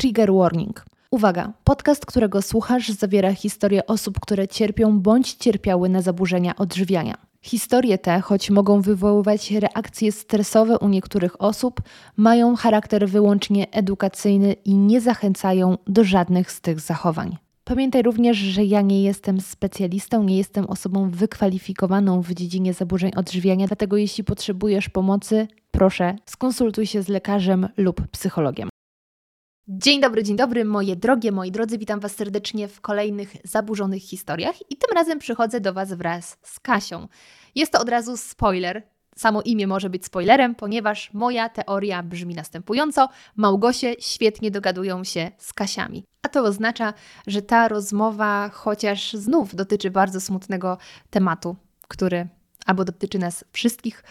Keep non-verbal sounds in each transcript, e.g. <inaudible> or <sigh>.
Trigger Warning. Uwaga, podcast, którego słuchasz, zawiera historie osób, które cierpią bądź cierpiały na zaburzenia odżywiania. Historie te, choć mogą wywoływać reakcje stresowe u niektórych osób, mają charakter wyłącznie edukacyjny i nie zachęcają do żadnych z tych zachowań. Pamiętaj również, że ja nie jestem specjalistą, nie jestem osobą wykwalifikowaną w dziedzinie zaburzeń odżywiania, dlatego jeśli potrzebujesz pomocy, proszę skonsultuj się z lekarzem lub psychologiem. Dzień dobry, dzień dobry, moje drogie, moi drodzy, witam Was serdecznie w kolejnych zaburzonych historiach i tym razem przychodzę do Was wraz z Kasią. Jest to od razu spoiler. Samo imię może być spoilerem, ponieważ moja teoria brzmi następująco: Małgosie świetnie dogadują się z Kasiami. A to oznacza, że ta rozmowa, chociaż znów dotyczy bardzo smutnego tematu, który albo dotyczy nas wszystkich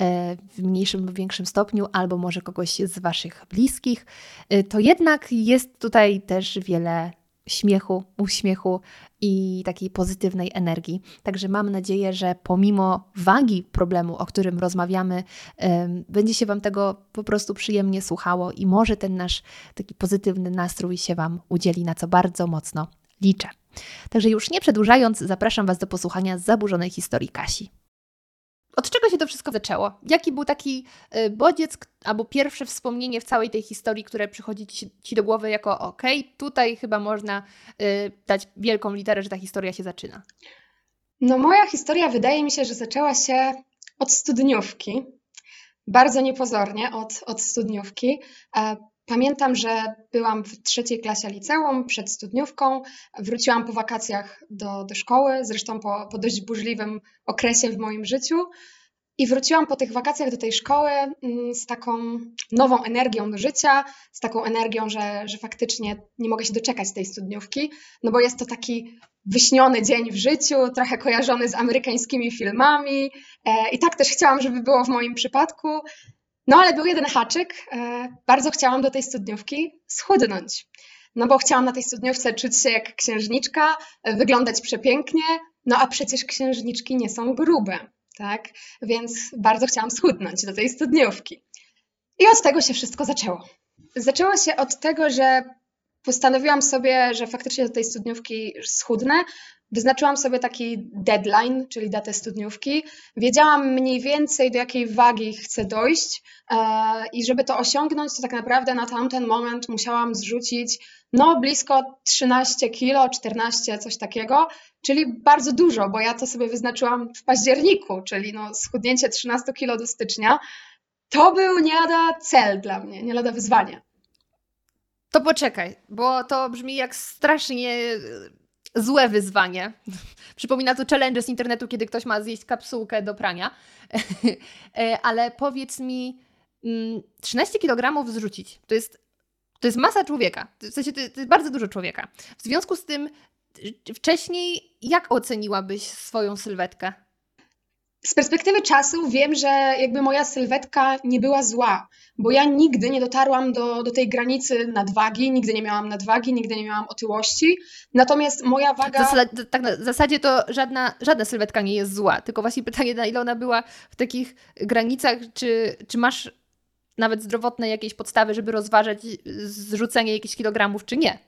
e, w mniejszym lub większym stopniu, albo może kogoś z Waszych bliskich, e, to jednak jest tutaj też wiele śmiechu, uśmiechu i takiej pozytywnej energii. Także mam nadzieję, że pomimo wagi problemu, o którym rozmawiamy, będzie się Wam tego po prostu przyjemnie słuchało i może ten nasz taki pozytywny nastrój się Wam udzieli, na co bardzo mocno liczę. Także już nie przedłużając, zapraszam Was do posłuchania zaburzonej historii Kasi. Od czego się to wszystko zaczęło? Jaki był taki y, bodziec albo pierwsze wspomnienie w całej tej historii, które przychodzi Ci, do głowy jako ok, tutaj chyba można y, dać wielką literę, że ta historia się zaczyna? No moja historia wydaje mi się, że zaczęła się od studniówki. Bardzo niepozornie od, od studniówki. Pamiętam, że byłam w trzeciej klasie liceum przed studniówką. Wróciłam po wakacjach do, do szkoły, zresztą po, po dość burzliwym okresie w moim życiu. I wróciłam po tych wakacjach do tej szkoły mm, z taką nową energią do życia, z taką energią, że, że faktycznie nie mogę się doczekać tej studniówki, no bo jest to taki wyśniony dzień w życiu, trochę kojarzony z amerykańskimi filmami. E, I tak też chciałam, żeby było w moim przypadku. No ale był jeden haczyk. E, bardzo chciałam do tej studniówki schudnąć. No bo chciałam na tej studniówce czuć się jak księżniczka, e, wyglądać przepięknie, no a przecież księżniczki nie są grube, tak? Więc bardzo chciałam schudnąć do tej studniówki. I od tego się wszystko zaczęło. Zaczęło się od tego, że postanowiłam sobie, że faktycznie do tej studniówki schudnę, Wyznaczyłam sobie taki deadline, czyli datę studniówki. Wiedziałam mniej więcej, do jakiej wagi chcę dojść, e, i żeby to osiągnąć, to tak naprawdę na tamten moment musiałam zrzucić no blisko 13 kilo, 14, coś takiego, czyli bardzo dużo, bo ja to sobie wyznaczyłam w październiku, czyli no schudnięcie 13 kilo do stycznia. To był nie lada cel dla mnie, nie lada wyzwanie. To poczekaj, bo to brzmi jak strasznie złe wyzwanie. <laughs> Przypomina to challenge z internetu, kiedy ktoś ma zjeść kapsułkę do prania. <laughs> E, ale powiedz mi, 13 mm, kg zrzucić to jest, to jest masa człowieka. W sensie to jest bardzo dużo człowieka. W związku z tym, wcześniej jak oceniłabyś swoją sylwetkę? Z perspektywy czasu wiem, że jakby moja sylwetka nie była zła, bo ja nigdy nie dotarłam do, do tej granicy nadwagi, nigdy nie miałam nadwagi, nigdy nie miałam otyłości. Natomiast moja waga. Zasad, tak, w zasadzie to żadna, żadna sylwetka nie jest zła, tylko właśnie pytanie, na ile ona była w takich granicach, czy, czy masz nawet zdrowotne jakieś podstawy, żeby rozważać zrzucenie jakichś kilogramów, czy nie.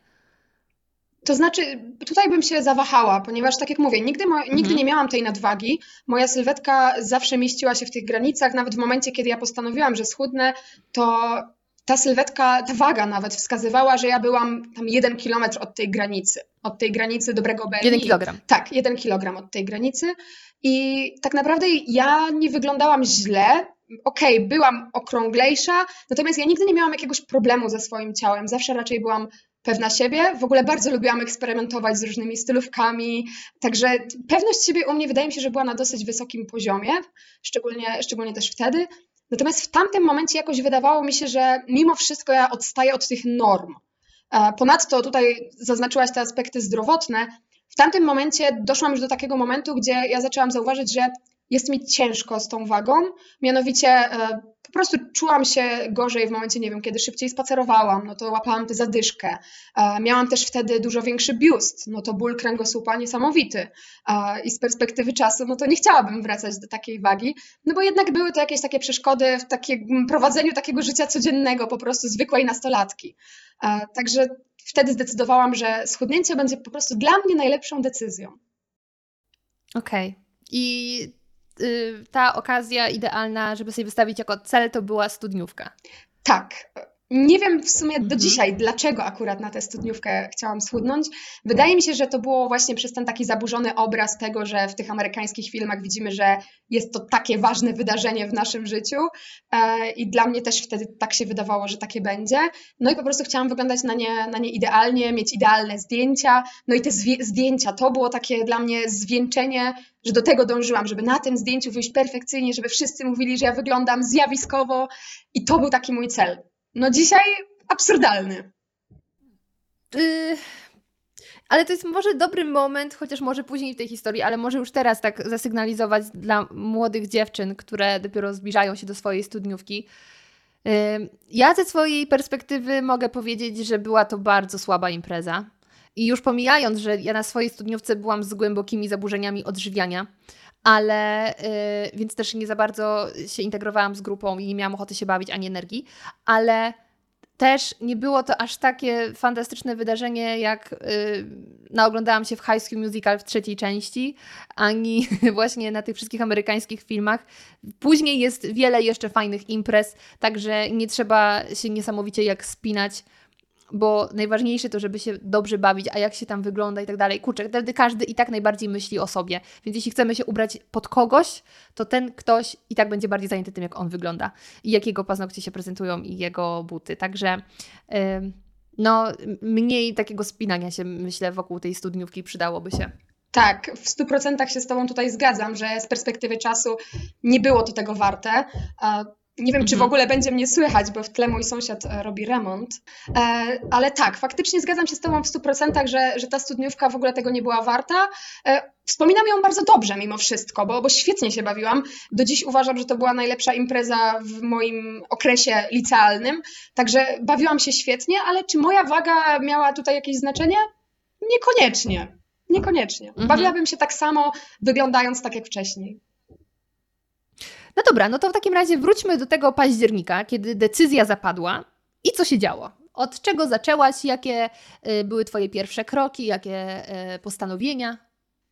To znaczy, tutaj bym się zawahała, ponieważ tak jak mówię, nigdy, mo- nigdy mhm. nie miałam tej nadwagi. Moja sylwetka zawsze mieściła się w tych granicach, nawet w momencie, kiedy ja postanowiłam, że schudnę, to ta sylwetka, ta waga nawet wskazywała, że ja byłam tam jeden kilometr od tej granicy, od tej granicy dobrego BMI. Jeden kilogram. Tak, jeden kilogram od tej granicy. I tak naprawdę ja nie wyglądałam źle. Okej, okay, byłam okrąglejsza, natomiast ja nigdy nie miałam jakiegoś problemu ze swoim ciałem. Zawsze raczej byłam pewna siebie. W ogóle bardzo lubiłam eksperymentować z różnymi stylówkami, także pewność siebie u mnie wydaje mi się, że była na dosyć wysokim poziomie, szczególnie, szczególnie też wtedy. Natomiast w tamtym momencie jakoś wydawało mi się, że mimo wszystko ja odstaję od tych norm. E, ponadto tutaj zaznaczyłaś te aspekty zdrowotne. W tamtym momencie doszłam już do takiego momentu, gdzie ja zaczęłam zauważyć, że jest mi ciężko z tą wagą. Mianowicie e, po prostu czułam się gorzej w momencie, nie wiem, kiedy szybciej spacerowałam, no to łapałam tę zadyszkę. E, miałam też wtedy dużo większy biust, no to ból kręgosłupa niesamowity. E, I z perspektywy czasu, no to nie chciałabym wracać do takiej wagi, no bo jednak były to jakieś takie przeszkody w takim prowadzeniu takiego życia codziennego, po prostu zwykłej nastolatki. Także wtedy zdecydowałam, że schudnięcie będzie po prostu dla mnie najlepszą decyzją. Okej. Okay. I ta okazja idealna, żeby sobie wystawić jako cel, to była studniówka. Tak. Nie wiem w sumie do mhm. dzisiaj, dlaczego akurat na tę studniówkę chciałam schudnąć. Wydaje mi się, że to było właśnie przez ten taki zaburzony obraz tego, że w tych amerykańskich filmach widzimy, że jest to takie ważne wydarzenie w naszym życiu e, i dla mnie też wtedy tak się wydawało, że takie będzie. No i po prostu chciałam wyglądać na nie, na nie idealnie, mieć idealne zdjęcia. No i te zdjęcia to było takie dla mnie zwieńczenie, że do tego dążyłam, żeby na tym zdjęciu wyjść perfekcyjnie, żeby wszyscy mówili, że ja wyglądam zjawiskowo i to był taki mój cel. No dzisiaj absurdalny. Yy, ale to jest może dobry moment, chociaż może później w tej historii, ale może już teraz tak zasygnalizować dla młodych dziewczyn, które dopiero zbliżają się do swojej studniówki. Yy, ja ze swojej perspektywy mogę powiedzieć, że była to bardzo słaba impreza. I już pomijając, że ja na swojej studniówce byłam z głębokimi zaburzeniami odżywiania, ale yy, więc też nie za bardzo się integrowałam z grupą i nie miałam ochoty się bawić ani energii, ale też nie było to aż takie fantastyczne wydarzenie, jak yy, naoglądałam się w High School Musical w trzeciej części, ani <laughs> właśnie na tych wszystkich amerykańskich filmach. Później jest wiele jeszcze fajnych imprez, także nie trzeba się niesamowicie jak spinać bo najważniejsze to, żeby się dobrze bawić, a jak się tam wygląda i tak dalej. Kurczę, wtedy każdy i tak najbardziej myśli o sobie, więc jeśli chcemy się ubrać pod kogoś, to ten ktoś i tak będzie bardziej zajęty tym, jak on wygląda i jakiego paznokcie się prezentują i jego buty. Także no, mniej takiego spinania się, myślę, wokół tej studniówki przydałoby się. Tak, w 100% się z Tobą tutaj zgadzam, że z perspektywy czasu nie było to tego warte. Nie wiem, czy w mhm. ogóle będzie mnie słychać, bo w tle mój sąsiad e, robi remont. E, ale tak, faktycznie zgadzam się z Tobą w 100%, że, że ta studniówka w ogóle tego nie była warta. E, wspominam ją bardzo dobrze mimo wszystko, bo, bo świetnie się bawiłam. Do dziś uważam, że to była najlepsza impreza w moim okresie licealnym. Także bawiłam się świetnie, ale czy moja waga miała tutaj jakieś znaczenie? Niekoniecznie. Niekoniecznie. Mhm. Bawiłabym się tak samo, wyglądając tak jak wcześniej. No dobra, no to w takim razie wróćmy do tego października, kiedy decyzja zapadła i co się działo. Od czego zaczęłaś? Jakie y, były Twoje pierwsze kroki? Jakie y, postanowienia?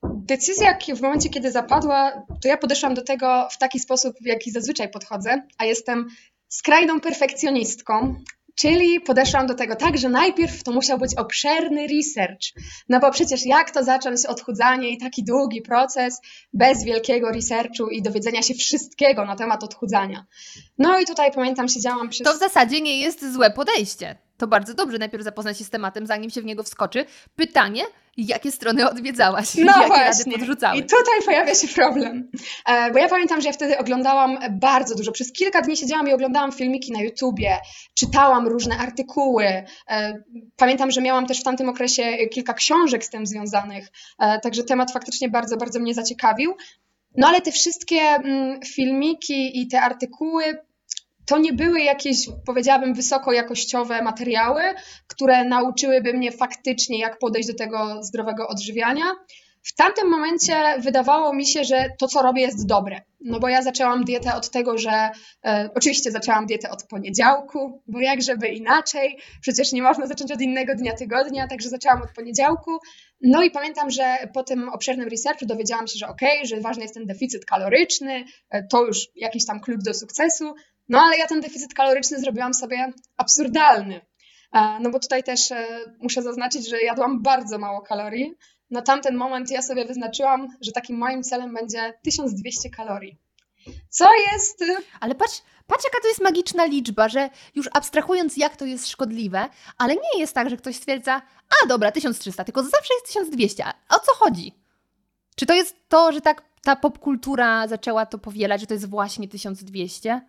Decyzja w momencie, kiedy zapadła, to ja podeszłam do tego w taki sposób, w jaki zazwyczaj podchodzę, a jestem skrajną perfekcjonistką, Czyli podeszłam do tego tak, że najpierw to musiał być obszerny research, no bo przecież jak to zacząć odchudzanie i taki długi proces bez wielkiego researchu i dowiedzenia się wszystkiego na temat odchudzania. No i tutaj pamiętam, siedziałam przez... To w zasadzie nie jest złe podejście to bardzo dobrze najpierw zapoznać się z tematem, zanim się w niego wskoczy. Pytanie, jakie strony odwiedzałaś? No jakie właśnie. rady? I tutaj pojawia się problem. E, bo ja pamiętam, że ja wtedy oglądałam bardzo dużo. Przez kilka dni siedziałam i oglądałam filmiki na YouTubie, czytałam różne artykuły. E, pamiętam, że miałam też w tamtym okresie kilka książek z tym związanych. E, także temat faktycznie bardzo, bardzo mnie zaciekawił. No ale te wszystkie mm, filmiki i te artykuły to nie były jakieś, powiedziałabym, wysokojakościowe materiały, które nauczyłyby mnie faktycznie, jak podejść do tego zdrowego odżywiania. W tamtym momencie wydawało mi się, że to, co robię, jest dobre. No bo ja zaczęłam dietę od tego, że e, oczywiście zaczęłam dietę od poniedziałku, bo jak żeby inaczej, przecież nie można zacząć od innego dnia tygodnia, także zaczęłam od poniedziałku. No i pamiętam, że po tym obszernym researchu dowiedziałam się, że ok, że ważny jest ten deficyt kaloryczny, e, to już jakiś tam klucz do sukcesu. No ale ja ten deficyt kaloryczny zrobiłam sobie absurdalny. E, no bo tutaj też e, muszę zaznaczyć, że jadłam bardzo mało kalorii. Na tamten moment ja sobie wyznaczyłam, że takim moim celem będzie 1200 kalorii. Co jest. Ale patrz, patrz, jaka to jest magiczna liczba, że już abstrahując, jak to jest szkodliwe, ale nie jest tak, że ktoś stwierdza, a dobra, 1300, tylko zawsze jest 1200. A o co chodzi? Czy to jest to, że tak ta popkultura zaczęła to powielać, że to jest właśnie 1200?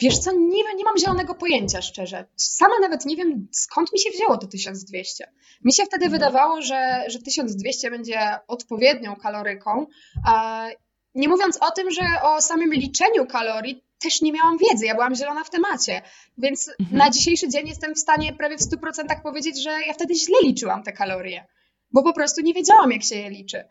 Wiesz co, nie, nie mam zielonego pojęcia, szczerze. Sama nawet nie wiem, skąd mi się wzięło to 1200. Mi się wtedy mhm. wydawało, że, że 1200 będzie odpowiednią kaloryką, Nie mówiąc o tym, że o samym liczeniu kalorii też nie miałam wiedzy, ja byłam zielona w temacie, więc mhm. na dzisiejszy dzień jestem w stanie prawie w 100% powiedzieć, że ja wtedy źle liczyłam te kalorie bo po prostu nie wiedziałam, jak się je liczy.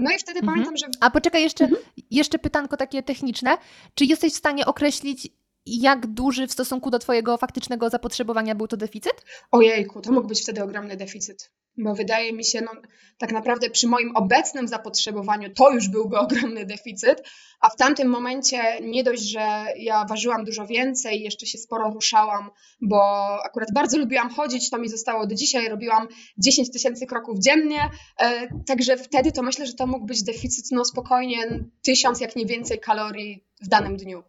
No i wtedy mhm. pamiętam, że. A poczekaj, jeszcze, mhm. jeszcze pytanko takie techniczne. Czy jesteś w stanie określić, jak duży w stosunku do Twojego faktycznego zapotrzebowania był to deficyt? Ojejku, to mógł być wtedy ogromny deficyt bo wydaje mi się, no, tak naprawdę przy moim obecnym zapotrzebowaniu to już byłby ogromny deficyt, a w tamtym momencie nie dość, że ja ważyłam dużo więcej, jeszcze się sporo ruszałam, bo akurat bardzo lubiłam chodzić, to mi zostało do dzisiaj, robiłam 10 tysięcy kroków dziennie, e, także wtedy to myślę, że to mógł być deficyt no spokojnie tysiąc, jak nie więcej kalorii w danym dniu.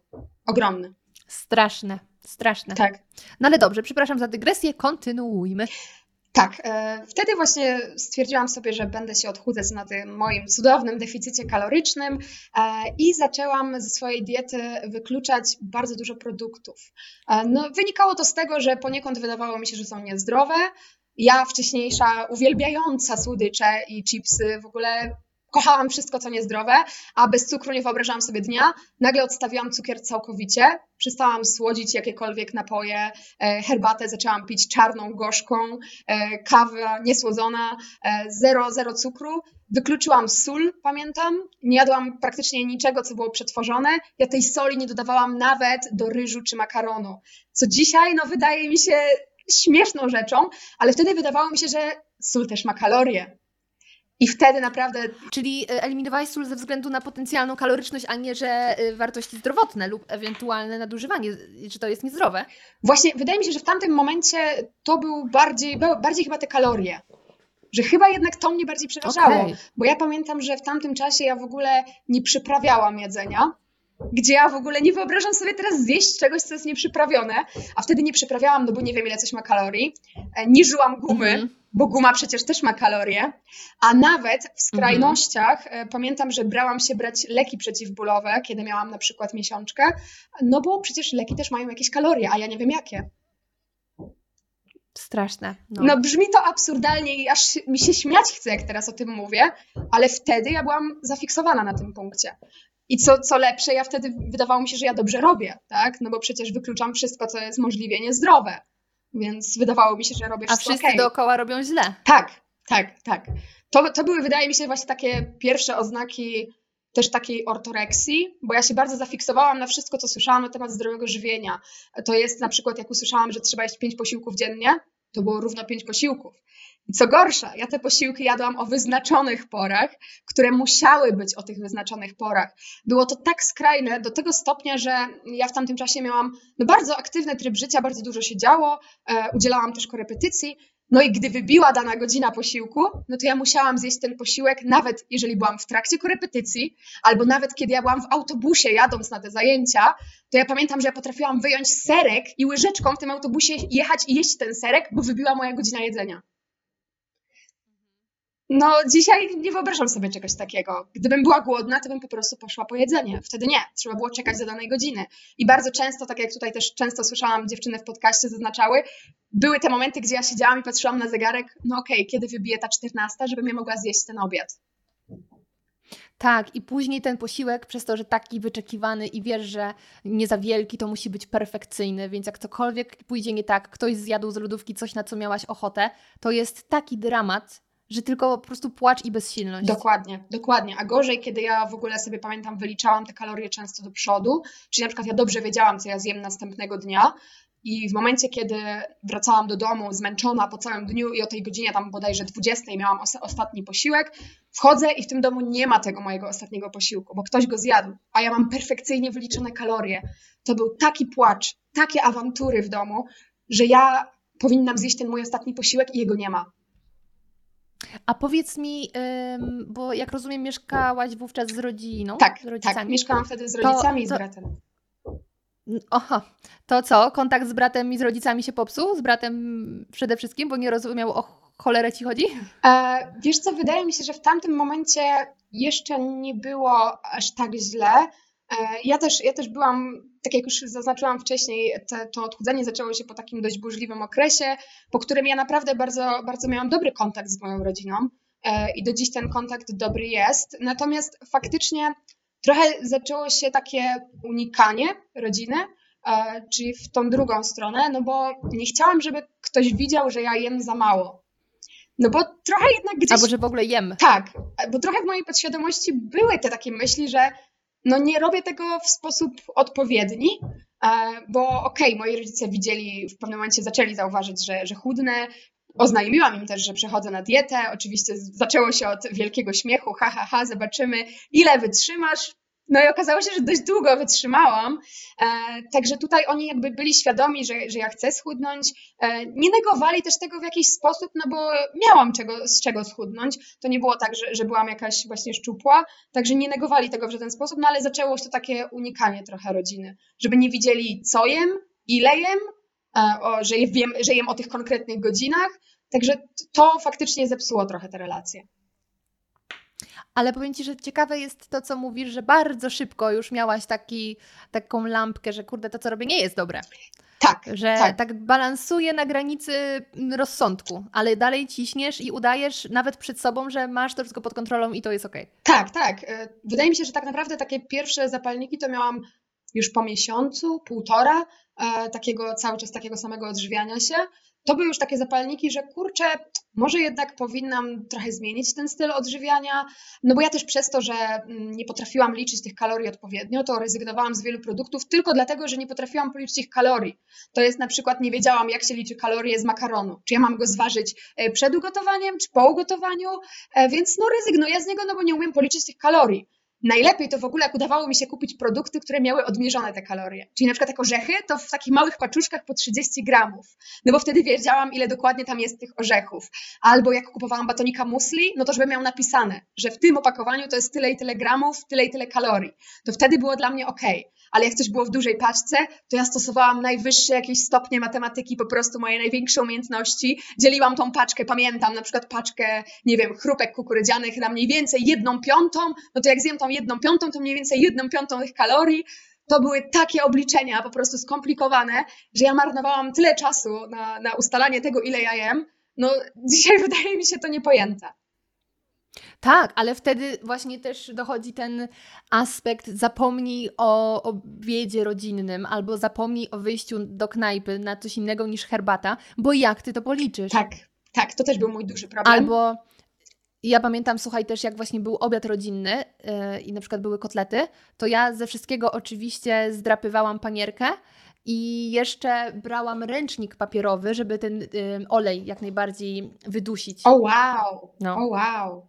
Ogromny. Straszne, straszne. Tak. No ale dobrze, przepraszam za dygresję, kontynuujmy. Tak, e, wtedy właśnie stwierdziłam sobie, że będę się odchudzać na tym moim cudownym deficycie kalorycznym e, i zaczęłam ze swojej diety wykluczać bardzo dużo produktów. E, no, wynikało to z tego, że poniekąd wydawało mi się, że są niezdrowe. Ja wcześniejsza, uwielbiająca słodycze i chipsy, w ogóle kochałam wszystko, co niezdrowe, a bez cukru nie wyobrażałam sobie dnia. Nagle odstawiłam cukier całkowicie, przestałam słodzić jakiekolwiek napoje, e, herbatę zaczęłam pić czarną, gorzką, e, kawa niesłodzona, e, zero, zero cukru. Wykluczyłam sól, pamiętam. Nie jadłam praktycznie niczego, co było przetworzone. Ja tej soli nie dodawałam nawet do ryżu czy makaronu. Co dzisiaj, no wydaje mi się śmieszną rzeczą, ale wtedy wydawało mi się, że sól też ma kalorie. I wtedy naprawdę. Czyli e, eliminowałeś sól ze względu na potencjalną kaloryczność, a nie, że e, wartości zdrowotne lub ewentualne nadużywanie, czy to jest niezdrowe? Właśnie, wydaje mi się, że w tamtym momencie to był bardziej, bardziej chyba te kalorie. Że chyba jednak to mnie bardziej przeważało. Okay. Bo ja pamiętam, że w tamtym czasie ja w ogóle nie przyprawiałam jedzenia gdzie ja w ogóle nie wyobrażam sobie teraz zjeść czegoś, co jest nieprzyprawione, a wtedy nie przyprawiałam, no bo nie wiem, ile coś ma kalorii, e, nie żyłam gumy, mm -hmm. Bo guma przecież też ma kalorie, a nawet w skrajnościach mm -hmm. pamiętam, że brałam się brać leki przeciwbólowe, kiedy miałam na przykład miesiączkę, no bo przecież leki też mają jakieś kalorie, a ja nie wiem jakie. Straszne. No. no. brzmi to absurdalnie i aż mi się śmiać chce, jak teraz o tym mówię, ale wtedy ja byłam zafiksowana na tym punkcie. I co, co lepsze, ja wtedy wydawało mi się, że ja dobrze robię, tak? No bo przecież wykluczam wszystko, co jest możliwie niezdrowe. Więc wydawało mi się, że robię wszystko A wszyscy okay. dookoła robią źle. Tak, tak, tak. To, to były, wydaje mi się, właśnie takie pierwsze oznaki też takiej ortoreksji, bo ja się bardzo zafiksowałam na wszystko, co słyszałam na temat zdrowego żywienia. To jest na przykład, jak usłyszałam, że trzeba jeść pięć posiłków dziennie, to było równo pięć posiłków. I co gorsza, ja te posiłki jadłam o wyznaczonych porach, które musiały być o tych wyznaczonych porach. Było to tak skrajne do tego stopnia, że ja w tamtym czasie miałam no, bardzo aktywny tryb życia, bardzo dużo się działo, e, udzielałam też korepetycji. No i gdy wybiła dana godzina posiłku, no to ja musiałam zjeść ten posiłek, nawet jeżeli byłam w trakcie korepetycji, albo nawet kiedy ja byłam w autobusie jadąc na te zajęcia, to ja pamiętam, że ja potrafiłam wyjąć serek i łyżeczką w tym autobusie jechać i jeść ten serek, bo wybiła moja godzina jedzenia. No, dzisiaj nie wyobrażam sobie czegoś takiego. Gdybym była głodna, to bym po prostu poszła po jedzenie. Wtedy nie, trzeba było czekać do danej godziny. I bardzo często, tak jak tutaj też często słyszałam, dziewczyny w podcaście zaznaczały, były te momenty, gdzie ja siedziałam i patrzyłam na zegarek, no okej, okay, kiedy wybije ta 14, żebym ja mogła zjeść ten obiad. Tak, i później ten posiłek, przez to, że taki wyczekiwany i wiesz, że nie za wielki, to musi być perfekcyjny, więc jak cokolwiek pójdzie nie tak, ktoś zjadł z lodówki coś, na co miałaś ochotę, to jest taki dramat, że tylko po prostu płacz i bezsilność. Dokładnie, dokładnie. A gorzej, kiedy ja w ogóle sobie pamiętam, wyliczałam te kalorie często do przodu, czyli na przykład ja dobrze wiedziałam, co ja zjem następnego dnia. I w momencie, kiedy wracałam do domu zmęczona po całym dniu i o tej godzinie tam bodajże 20 miałam os ostatni posiłek, wchodzę i w tym domu nie ma tego mojego ostatniego posiłku, bo ktoś go zjadł, a ja mam perfekcyjnie wyliczone kalorie. To był taki płacz, takie awantury w domu, że ja powinnam zjeść ten mój ostatni posiłek i jego nie ma. A powiedz mi, bo jak rozumiem, mieszkałaś wówczas z rodziną? Tak, z tak, rodzicami. tak. Mieszkałam wtedy z rodzicami to, i z bratem. Aha, to co? Kontakt z bratem i z rodzicami się popsuł? Z bratem przede wszystkim, bo nie rozumiał o cholerę ci chodzi? E, wiesz co, wydaje mi się, że w tamtym momencie jeszcze nie było aż tak źle. E, ja też, ja też byłam, tak jak już zaznaczyłam wcześniej, te, to odchudzanie zaczęło się po takim dość burzliwym okresie, po którym ja naprawdę bardzo, bardzo miałam dobry kontakt z moją rodziną e, i do dziś ten kontakt dobry jest. Natomiast faktycznie trochę zaczęło się takie unikanie rodziny, e, czyli w tą drugą stronę, no bo nie chciałam, żeby ktoś widział, że ja jem za mało. No bo trochę jednak gdzieś... Albo że w ogóle jem. Tak, bo trochę w mojej podświadomości były te takie myśli, że no nie robię tego w sposób odpowiedni, e, bo okej, okay, moi rodzice widzieli, w pewnym momencie zaczęli zauważyć, że, że chudnę, Oznajmiłam im też, że przechodzę na dietę. Oczywiście zaczęło się od wielkiego śmiechu, ha, ha, ha, zobaczymy, ile wytrzymasz. No i okazało się, że dość długo wytrzymałam. E, także tutaj oni jakby byli świadomi, że, że ja chcę schudnąć. E, nie negowali też tego w jakiś sposób, no bo miałam czego, z czego schudnąć. To nie było tak, że, że byłam jakaś właśnie szczupła, także nie negowali tego w żaden sposób, no ale zaczęło się to takie unikanie trochę rodziny, żeby nie widzieli co jem, ile jem, e, o, że, wiem, że jem o tych konkretnych godzinach. Także to faktycznie zepsuło trochę te relacje. Ale powiem Ci, że ciekawe jest to, co mówisz, że bardzo szybko już miałaś taki, taką lampkę, że kurde, to co robię nie jest dobre. Tak. Że tak, tak balansuje na granicy rozsądku, ale dalej ciśniesz i udajesz nawet przed sobą, że masz to wszystko pod kontrolą i to jest ok. Tak, tak. E, wydaje mi się, że tak naprawdę takie pierwsze zapalniki to miałam już po miesiącu, półtora, e, takiego cały czas takiego samego odżywiania się to były już takie zapalniki, że kurczę, może jednak powinnam trochę zmienić ten styl odżywiania, no bo ja też przez to, że mm, nie potrafiłam liczyć tych kalorii odpowiednio, to rezygnowałam z wielu produktów tylko dlatego, że nie potrafiłam policzyć ich kalorii. To jest na przykład nie wiedziałam, jak się liczy kalorie z makaronu. Czy ja mam go zważyć e, przed ugotowaniem, czy po ugotowaniu, e, więc no rezygnuję z niego, no bo nie umiem policzyć tych kalorii. Najlepiej to w ogóle, jak udawało mi się kupić produkty, które miały odmierzone te kalorie. Czyli na przykład jak orzechy, to w takich małych paczuszkach po 30 gramów. No bo wtedy wiedziałam, ile dokładnie tam jest tych orzechów. Albo jak kupowałam batonika musli, no to żeby miał napisane, że w tym opakowaniu to jest tyle i tyle gramów, tyle i tyle kalorii. To wtedy było dla mnie ok ale jak coś było w dużej paczce, to ja stosowałam najwyższe jakieś stopnie matematyki, po prostu moje największe umiejętności. Dzieliłam tą paczkę, pamiętam na przykład paczkę, nie wiem, chrupek kukurydzianych na mniej więcej jedną piątą, no to jak zjem tą jedną piątą, to mniej więcej jedną piątą tych kalorii. To były takie obliczenia, po prostu skomplikowane, że ja marnowałam tyle czasu na, na ustalanie tego, ile ja jem. No, dzisiaj <laughs> wydaje mi się to niepojęte. Tak, ale wtedy właśnie też dochodzi ten aspekt zapomnij o obiedzie rodzinnym albo zapomnij o wyjściu do knajpy na coś innego niż herbata, bo jak ty to policzysz? Tak, tak, to też był mój duży problem. Albo ja pamiętam, słuchaj, też jak właśnie był obiad rodzinny yy, i na przykład były kotlety, to ja ze wszystkiego oczywiście zdrapywałam panierkę i jeszcze brałam ręcznik papierowy, żeby ten yy, olej jak najbardziej wydusić. O wow! No. O wow!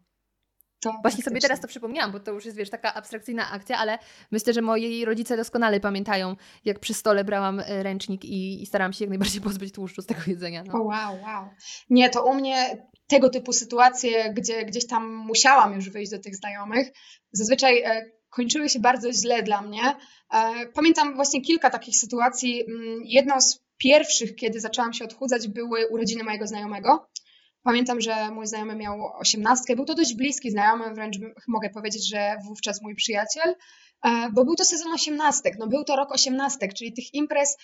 To Właśnie sobie teraz to przypomniałam, bo to już jest, wiesz, taka abstrakcyjna akcja, ale myślę, że moi rodzice doskonale pamiętają, jak przy stole brałam e, ręcznik i, i starałam się jak najbardziej <laughs> pozbyć tłuszczu z tego jedzenia. No. O wow, wow. Nie, to u mnie tego typu sytuacje, gdzie gdzieś tam musiałam już wyjść do tych znajomych, zazwyczaj e, kończyły się bardzo źle dla mnie. E, pamiętam właśnie kilka takich sytuacji. Mm, jedną z pierwszych, kiedy zaczęłam się odchudzać, były urodziny mojego znajomego. Pamiętam, że mój znajomy miał osiemnastkę. Był to dość bliski znajomy, wręcz mogę powiedzieć, że wówczas mój przyjaciel, e, bo był to sezon osiemnastek. No był to rok osiemnastek, czyli tych imprez,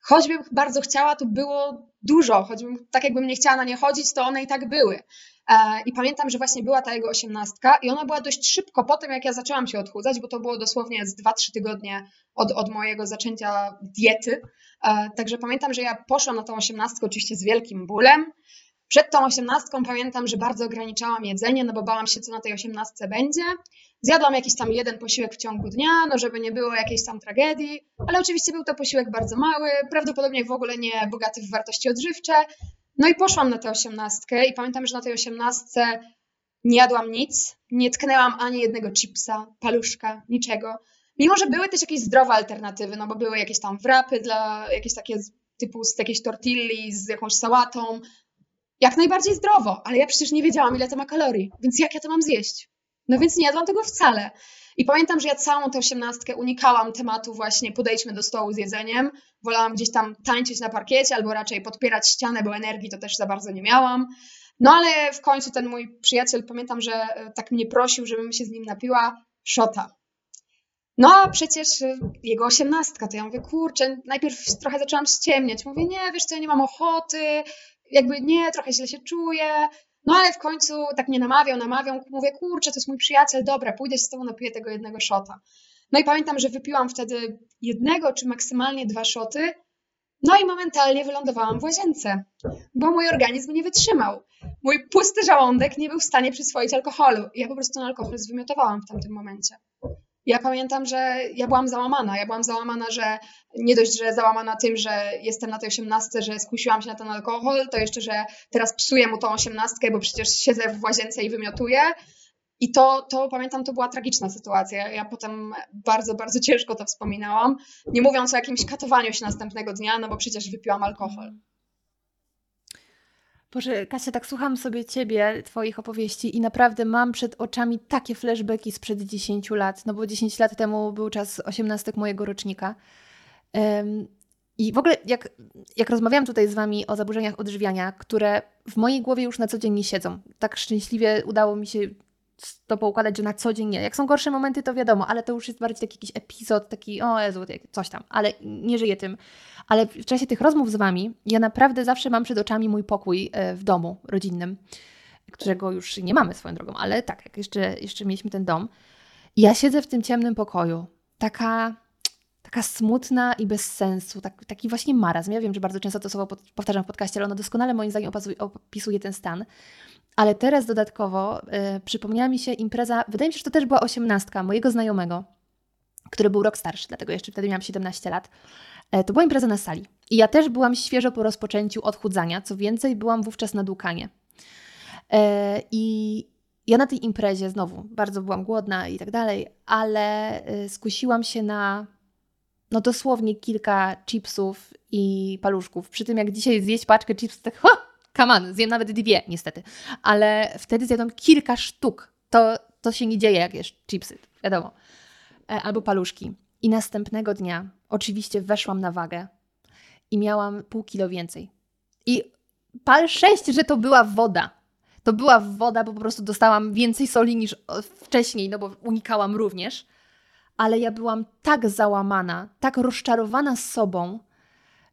choćbym bardzo chciała, to było dużo. Choćbym tak jakbym nie chciała na nie chodzić, to one i tak były. E, I pamiętam, że właśnie była ta jego osiemnastka i ona była dość szybko po tym, jak ja zaczęłam się odchudzać, bo to było dosłownie z 2-3 tygodnie od, od mojego zaczęcia diety. E, także pamiętam, że ja poszłam na tą osiemnastkę oczywiście z wielkim bólem. Przed tą osiemnastką pamiętam, że bardzo ograniczałam jedzenie, no bo bałam się, co na tej osiemnastce będzie. Zjadłam jakiś tam jeden posiłek w ciągu dnia, no żeby nie było jakiejś tam tragedii, ale oczywiście był to posiłek bardzo mały, prawdopodobnie w ogóle nie bogaty w wartości odżywcze. No i poszłam na tę osiemnastkę i pamiętam, że na tej osiemnastce nie jadłam nic, nie tknęłam ani jednego chipsa, paluszka, niczego. Mimo, że były też jakieś zdrowe alternatywy, no bo były jakieś tam wrapy dla jakieś takie typu z jakiejś tortilli z jakąś sałatą, jak najbardziej zdrowo, ale ja przecież nie wiedziałam, ile to ma kalorii, więc jak ja to mam zjeść? No więc nie jadłam tego wcale. I pamiętam, że ja całą tę osiemnastkę unikałam tematu właśnie podejdźmy do stołu z jedzeniem. Wolałam gdzieś tam tańczyć na parkiecie albo raczej podpierać ścianę, bo energii to też za bardzo nie miałam. No ale w końcu ten mój przyjaciel, pamiętam, że e, tak mnie prosił, żebym się z nim napiła szota. No a przecież e, jego osiemnastka, to ja mówię, kurczę, najpierw trochę zaczęłam ściemniać. Mówię, nie, wiesz co, ja nie mam ochoty, jakby nie, trochę źle się czuję. No ale w końcu tak mnie namawiał, namawiał, mówię, kurczę, to jest mój przyjaciel, dobra, pójdę z tobą, napiję tego jednego szota. No i pamiętam, że wypiłam wtedy jednego czy maksymalnie dwa szoty, no i momentalnie wylądowałam w łazience, bo mój organizm nie wytrzymał. Mój pusty żołądek nie był w stanie przyswoić alkoholu. Ja po prostu na alkohol zwymiotowałam w tamtym momencie. Ja pamiętam, że ja byłam załamana. Ja byłam załamana, że nie dość, że załamana tym, że jestem na tej osiemnastce, że skusiłam się na ten alkohol, to jeszcze, że teraz psuję mu tą osiemnastkę, bo przecież siedzę w łazience i wymiotuję. I to, to pamiętam, to była tragiczna sytuacja. Ja potem bardzo, bardzo ciężko to wspominałam. Nie mówiąc o jakimś katowaniu się następnego dnia, no bo przecież wypiłam alkohol. Boże, Kasia, tak słucham sobie Ciebie, Twoich opowieści i naprawdę mam przed oczami takie flashbacki sprzed 10 lat, no bo 10 lat temu był czas 18 mojego rocznika. Um, I w ogóle jak, jak rozmawiałam tutaj z Wami o zaburzeniach odżywiania, które w mojej głowie już na co dzień nie siedzą, tak szczęśliwie udało mi się to poukładać, że na co dzień nie. Jak są gorsze momenty, to wiadomo, ale to już jest bardziej taki jakiś epizod, taki o Jezu, coś tam, ale nie żyję tym. Ale w czasie tych rozmów z Wami, ja naprawdę zawsze mam przed oczami mój pokój e, w domu rodzinnym, którego już nie mamy swoją drogą, ale tak, jak jeszcze, jeszcze mieliśmy ten dom. Ja siedzę w tym ciemnym pokoju, taka, taka smutna i bez sensu, tak, taki właśnie marazm. Ja wiem, że bardzo często to słowo powtarzam w podcaście, ale ono doskonale moim zdaniem opisuje ten stan. Ale teraz dodatkowo y, przypomniała mi się impreza, wydaje mi się, że to też była osiemnastka mojego znajomego, który był rok starszy, dlatego jeszcze wtedy miałam 17 lat. E, to była impreza na sali. I ja też byłam świeżo po rozpoczęciu odchudzania, co więcej, byłam wówczas na dłukanie. E, I ja na tej imprezie znowu bardzo byłam głodna i tak dalej, ale y, skusiłam się na no dosłownie kilka chipsów i paluszków. Przy tym jak dzisiaj zjeść paczkę chipsów, tak ha, come on, zjem nawet dwie niestety. Ale wtedy zjadłam kilka sztuk. To, to się nie dzieje jak jesz chipsy, wiadomo. E, albo paluszki. I następnego dnia oczywiście weszłam na wagę i miałam pół kilo więcej. I pal sześć, że to była woda. To była woda, bo po prostu dostałam więcej soli niż wcześniej, no bo unikałam również. Ale ja byłam tak załamana, tak rozczarowana sobą,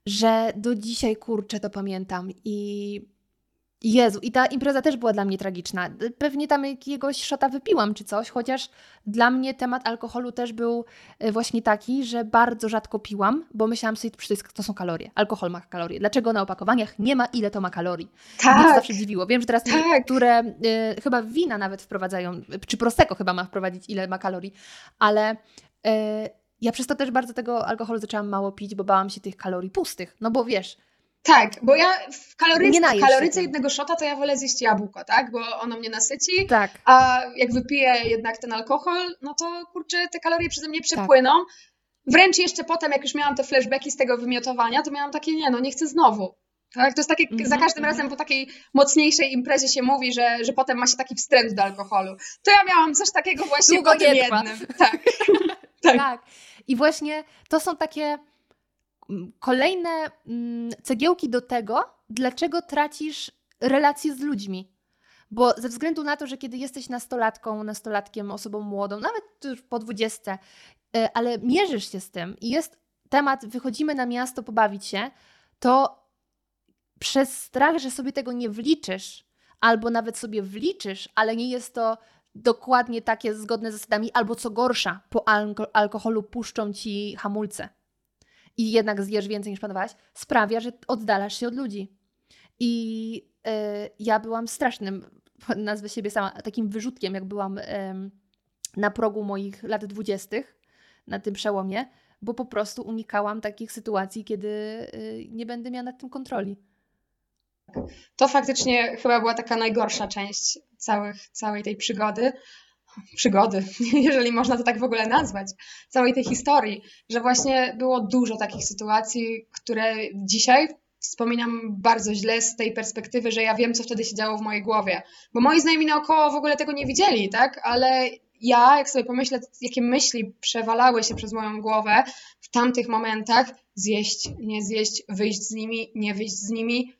że do dzisiaj kurczę to pamiętam. I Jezu, i ta impreza też była dla mnie tragiczna. Pewnie tam jakiegoś szota wypiłam czy coś, chociaż dla mnie temat alkoholu też był e, właśnie taki, że bardzo rzadko piłam, bo myślałam sobie, że to są kalorie. Alkohol ma kalorie. Dlaczego na opakowaniach nie ma ile to ma kalorii? Tak. Mnie to zawsze dziwiło. Wiem, że teraz tak. niektóre y, chyba wina nawet wprowadzają, czy Prosecco chyba ma wprowadzić ile ma kalorii, ale y, ja przez to też bardzo tego alkoholu zaczęłam mało pić, bo bałam się tych kalorii pustych. No bo wiesz, tak, bo ja w kaloryce, kaloryce jednego szota to ja wolę zjeść jabłko, tak? Bo ono mnie nasyci. Tak. A jak wypiję jednak ten alkohol, no to kurczę, te kalorie przeze mnie przepłyną. Tak. Wręcz jeszcze potem, jak już miałam te flashbacki z tego wymiotowania, to miałam takie, nie no, nie chcę znowu. Tak? To jest takie, mm -hmm. za każdym razem po takiej mocniejszej imprezie się mówi, że, że potem ma się taki wstręt do alkoholu. To ja miałam coś takiego właśnie Długo po tym jednym. Tak. <laughs> tak. tak. I właśnie to są takie kolejne cegiełki do tego, dlaczego tracisz relacje z ludźmi. Bo ze względu na to, że kiedy jesteś nastolatką, nastolatkiem, osobą młodą, nawet już po dwudziestce, y, ale mierzysz się z tym i jest temat, wychodzimy na miasto pobawić się, to przez strach, że sobie tego nie wliczysz, albo nawet sobie wliczysz, ale nie jest to dokładnie takie zgodne z zasadami, albo co gorsza, po alkoholu puszczą ci hamulce i jednak zjesz więcej niż planowałaś, sprawia, że oddalasz się od ludzi. I yy, ja byłam strasznym, <laughs> nazwę siebie sama, takim wyrzutkiem, jak byłam na progu moich lat dwudziestych, na tym przełomie, bo po prostu unikałam takich sytuacji, kiedy yy, nie będę miała nad tym kontroli. To faktycznie chyba była taka najgorsza część całych, całej tej przygody, przygody, <laughs> jeżeli można to tak w ogóle nazwać, całej tej historii, że właśnie było dużo takich sytuacji, które dzisiaj wspominam bardzo źle z tej perspektywy, że ja wiem, co wtedy się działo w mojej głowie. Bo moi znajomi naokoło w ogóle tego nie widzieli, tak? Ale ja, jak sobie pomyślę, jakie myśli przewalały się przez moją głowę w tamtych momentach, zjeść, nie zjeść, wyjść z nimi, nie wyjść z nimi,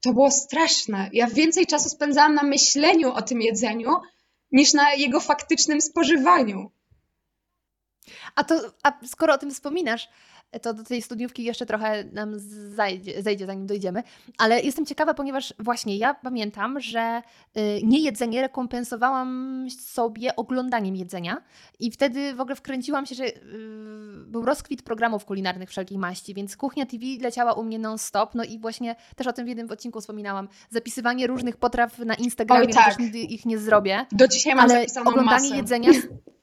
to było straszne. Ja więcej czasu spędzałam na myśleniu o tym jedzeniu, niż na jego faktycznym spożywaniu. A to, a skoro o tym wspominasz, to do tej studniówki jeszcze trochę nam zajdzie, zejdzie, zanim dojdziemy. Ale jestem ciekawa, ponieważ właśnie ja pamiętam, że y, nie jedzenie rekompensowałam sobie oglądaniem jedzenia i wtedy w ogóle wkręciłam się, że y, był rozkwit programów kulinarnych wszelkiej maści, więc kuchnia TV leciała u mnie non-stop. No i właśnie też o tym w jednym odcinku wspominałam. Zapisywanie różnych potraw na Instagramie, Oj, tak. nigdy ich nie zrobię. Do dzisiaj mam ale oglądanie masę. jedzenia <laughs>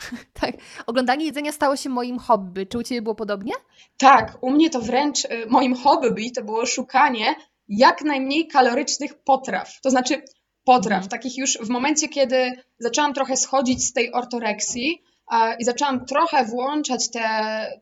<laughs> Tak. Oglądanie jedzenia stało się moim hobby. Czy u Ciebie było podobnie? Tak, u mnie to wręcz y, moim hobby to było szukanie jak najmniej kalorycznych potraw. To znaczy potraw, mm. takich już w momencie, kiedy zaczęłam trochę schodzić z tej ortoreksji i zaczęłam trochę włączać te,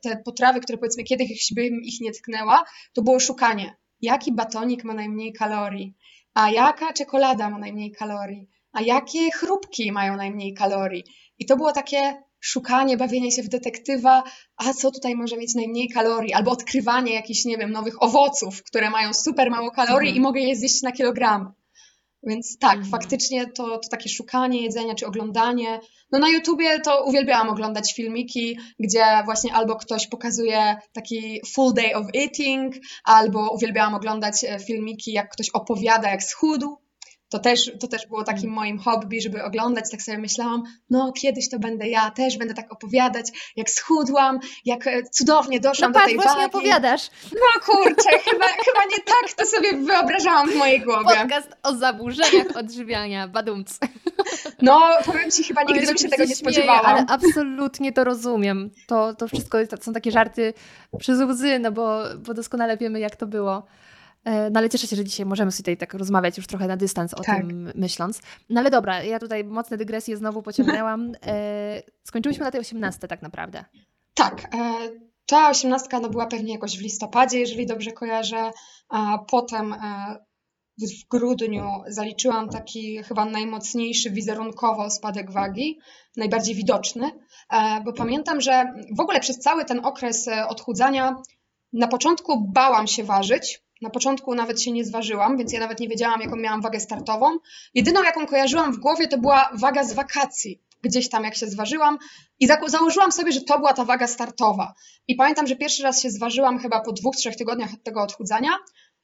te potrawy, które powiedzmy kiedyś bym ich nie tknęła, to było szukanie, jaki batonik ma najmniej kalorii, a jaka czekolada ma najmniej kalorii, a jakie chrupki mają najmniej kalorii. I to było takie szukanie, bawienie się w detektywa, a co tutaj może mieć najmniej kalorii, albo odkrywanie jakichś, nie wiem, nowych owoców, które mają super mało kalorii mhm. i mogę je zjeść na kilogram. Więc tak, mhm. faktycznie to, to takie szukanie jedzenia czy oglądanie. No na YouTubie to uwielbiałam oglądać filmiki, gdzie właśnie albo ktoś pokazuje taki full day of eating, albo uwielbiałam oglądać e, filmiki, jak ktoś opowiada, jak schudł to też, to też było takim mm. moim hobby, żeby oglądać. Tak sobie myślałam, no kiedyś to będę ja, też będę tak opowiadać, jak schudłam, jak e, cudownie doszłam no, do tej właśnie wagi. opowiadasz. No kurczę, chyba, chyba nie tak to sobie wyobrażałam w mojej głowie. Podcast o zaburzeniach odżywiania, badumc. No, powiem Ci, chyba nigdy bym się tego nie spodziewała. Ale absolutnie to rozumiem. To, to wszystko są takie żarty przez łzy, no bo, bo doskonale wiemy, jak to było. E, no ale cieszę się, że dzisiaj możemy sobie tutaj tak rozmawiać już trochę na dystans o tak. tym myśląc. No ale dobra, ja tutaj mocne dygresje znowu pociągnęłam. E, skończyłyśmy na tej 18 tak naprawdę. Tak. E, ta 18 no była pewnie jakoś w listopadzie, jeżeli dobrze kojarzę. A potem w grudniu zaliczyłam taki chyba najmocniejszy wizerunkowo spadek wagi, najbardziej widoczny, bo pamiętam, że w ogóle przez cały ten okres odchudzania na początku bałam się ważyć, na początku nawet się nie zważyłam, więc ja nawet nie wiedziałam, jaką miałam wagę startową. Jedyną, jaką kojarzyłam w głowie, to była waga z wakacji. Gdzieś tam, jak się zważyłam, i za założyłam sobie, że to była ta waga startowa. I pamiętam, że pierwszy raz się zważyłam chyba po dwóch, trzech tygodniach od tego odchudzania.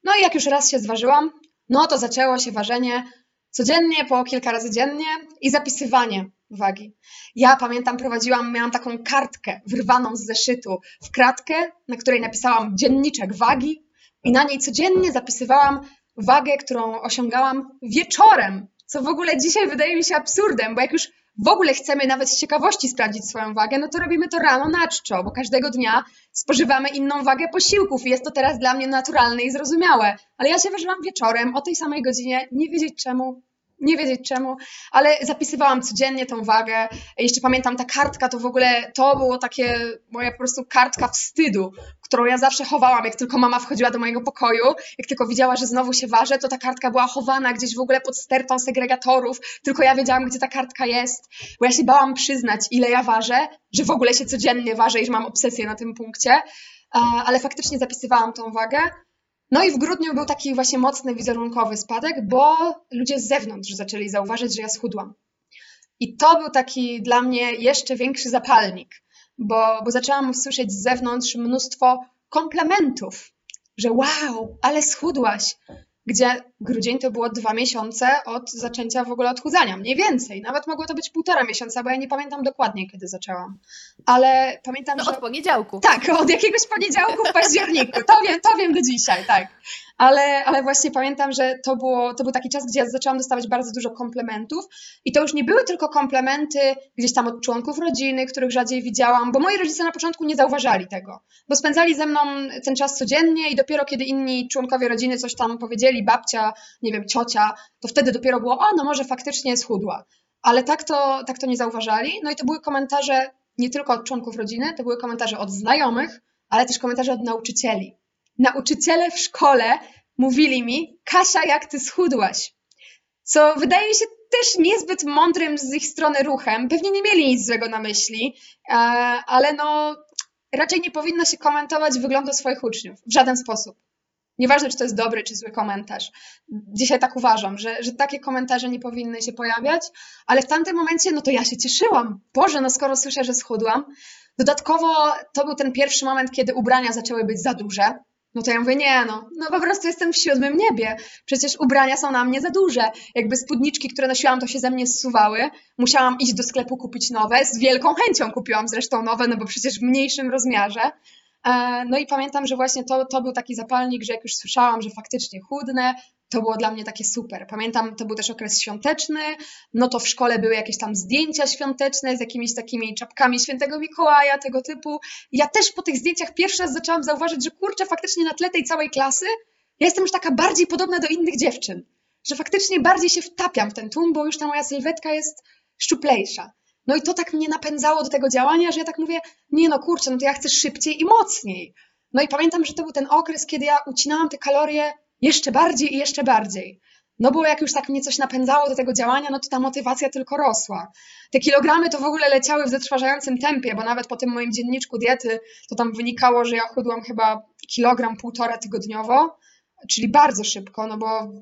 No i jak już raz się zważyłam, no to zaczęło się ważenie codziennie, po kilka razy dziennie i zapisywanie wagi. Ja pamiętam, prowadziłam, miałam taką kartkę wyrwaną z zeszytu w kratkę, na której napisałam dzienniczek wagi i na niej codziennie zapisywałam wagę, którą osiągałam wieczorem, co w ogóle dzisiaj wydaje mi się absurdem, bo jak już w ogóle chcemy nawet z ciekawości sprawdzić swoją wagę, no to robimy to rano na czczo, bo każdego dnia spożywamy inną wagę posiłków i jest to teraz dla mnie naturalne i zrozumiałe. Ale ja się ważyłam wieczorem o tej samej godzinie, nie wiedzieć czemu, nie wiedzieć czemu, ale zapisywałam codziennie tą wagę. Jeszcze pamiętam, ta kartka to w ogóle, to było takie moja po prostu kartka wstydu, którą ja zawsze chowałam, jak tylko mama wchodziła do mojego pokoju, jak tylko widziała, że znowu się ważę, to ta kartka była chowana gdzieś w ogóle pod stertą segregatorów, tylko ja wiedziałam, gdzie ta kartka jest, bo ja się bałam przyznać, ile ja ważę, że w ogóle się codziennie ważę i że mam obsesję na tym punkcie, ale faktycznie zapisywałam tą wagę. No i w grudniu był taki właśnie mocny wizerunkowy spadek, bo ludzie z zewnątrz zaczęli zauważyć, że ja schudłam. I to był taki dla mnie jeszcze większy zapalnik, bo, bo zaczęłam słyszeć z zewnątrz mnóstwo komplementów, że wow, ale schudłaś, gdzie grudzień to było dwa miesiące od zaczęcia w ogóle odchudzania, mniej więcej. Nawet mogło to być półtora miesiąca, bo ja nie pamiętam dokładnie, kiedy zaczęłam. Ale pamiętam, no, że... od poniedziałku. Tak, od jakiegoś poniedziałku w październiku. To wiem, to wiem do dzisiaj, tak ale, ale właśnie pamiętam, że to, było, to był taki czas, gdzie ja zaczęłam dostawać bardzo dużo komplementów i to już nie były tylko komplementy gdzieś tam od członków rodziny, których rzadziej widziałam, bo moi rodzice na początku nie zauważali tego, bo spędzali ze mną ten czas codziennie i dopiero kiedy inni członkowie rodziny coś tam powiedzieli, babcia, nie wiem, ciocia, to wtedy dopiero było, o, no może faktycznie schudła. Ale tak to, tak to nie zauważali. No i to były komentarze nie tylko od członków rodziny, to były komentarze od znajomych, ale też komentarze od nauczycieli nauczyciele w szkole mówili mi, Kasia, jak ty schudłaś. Co wydaje mi się też niezbyt mądrym z ich strony ruchem. Pewnie nie mieli nic złego na myśli, e, ale no raczej nie powinno się komentować wyglądu swoich uczniów w żaden sposób. Nieważne, czy to jest dobry, czy zły komentarz. Dzisiaj tak uważam, że, że takie komentarze nie powinny się pojawiać, ale w tamtym momencie, no to ja się cieszyłam. Boże, no skoro słyszę, że schudłam, Dodatkowo to był ten pierwszy moment, kiedy ubrania zaczęły być za duże. No to ja mówię, nie no, no po prostu jestem w siódmym niebie. Przecież ubrania są na mnie za duże. Jakby spódniczki, które nosiłam, to się ze mnie zsuwały. Musiałam iść do sklepu kupić nowe. Z wielką chęcią kupiłam zresztą nowe, no bo przecież w mniejszym rozmiarze. E, no i pamiętam, że właśnie to, to był taki zapalnik, że jak już słyszałam, że faktycznie chudnę, to było dla mnie takie super. Pamiętam, to był też okres świąteczny, no to w szkole były jakieś tam zdjęcia świąteczne z jakimiś takimi czapkami świętego Mikołaja, tego typu. Ja też po tych zdjęciach pierwszy raz zaczęłam zauważyć, że kurczę, faktycznie na tle tej całej klasy ja jestem już taka bardziej podobna do innych dziewczyn. Że faktycznie bardziej się wtapiam w ten tłum, bo już ta moja sylwetka jest szczuplejsza. No i to tak mnie napędzało do tego działania, że ja tak mówię, nie no kurczę, no to ja chcę szybciej i mocniej. No i pamiętam, że to był ten okres, kiedy ja ucinałam te kalorie jeszcze bardziej i jeszcze bardziej. No bo jak już tak mnie coś napędzało do tego działania, no to ta motywacja tylko rosła. Te kilogramy to w ogóle leciały w zatrważającym tempie, bo nawet po tym moim dzienniczku diety to tam wynikało, że ja chudłam chyba kilogram, półtora tygodniowo, czyli bardzo szybko, no bo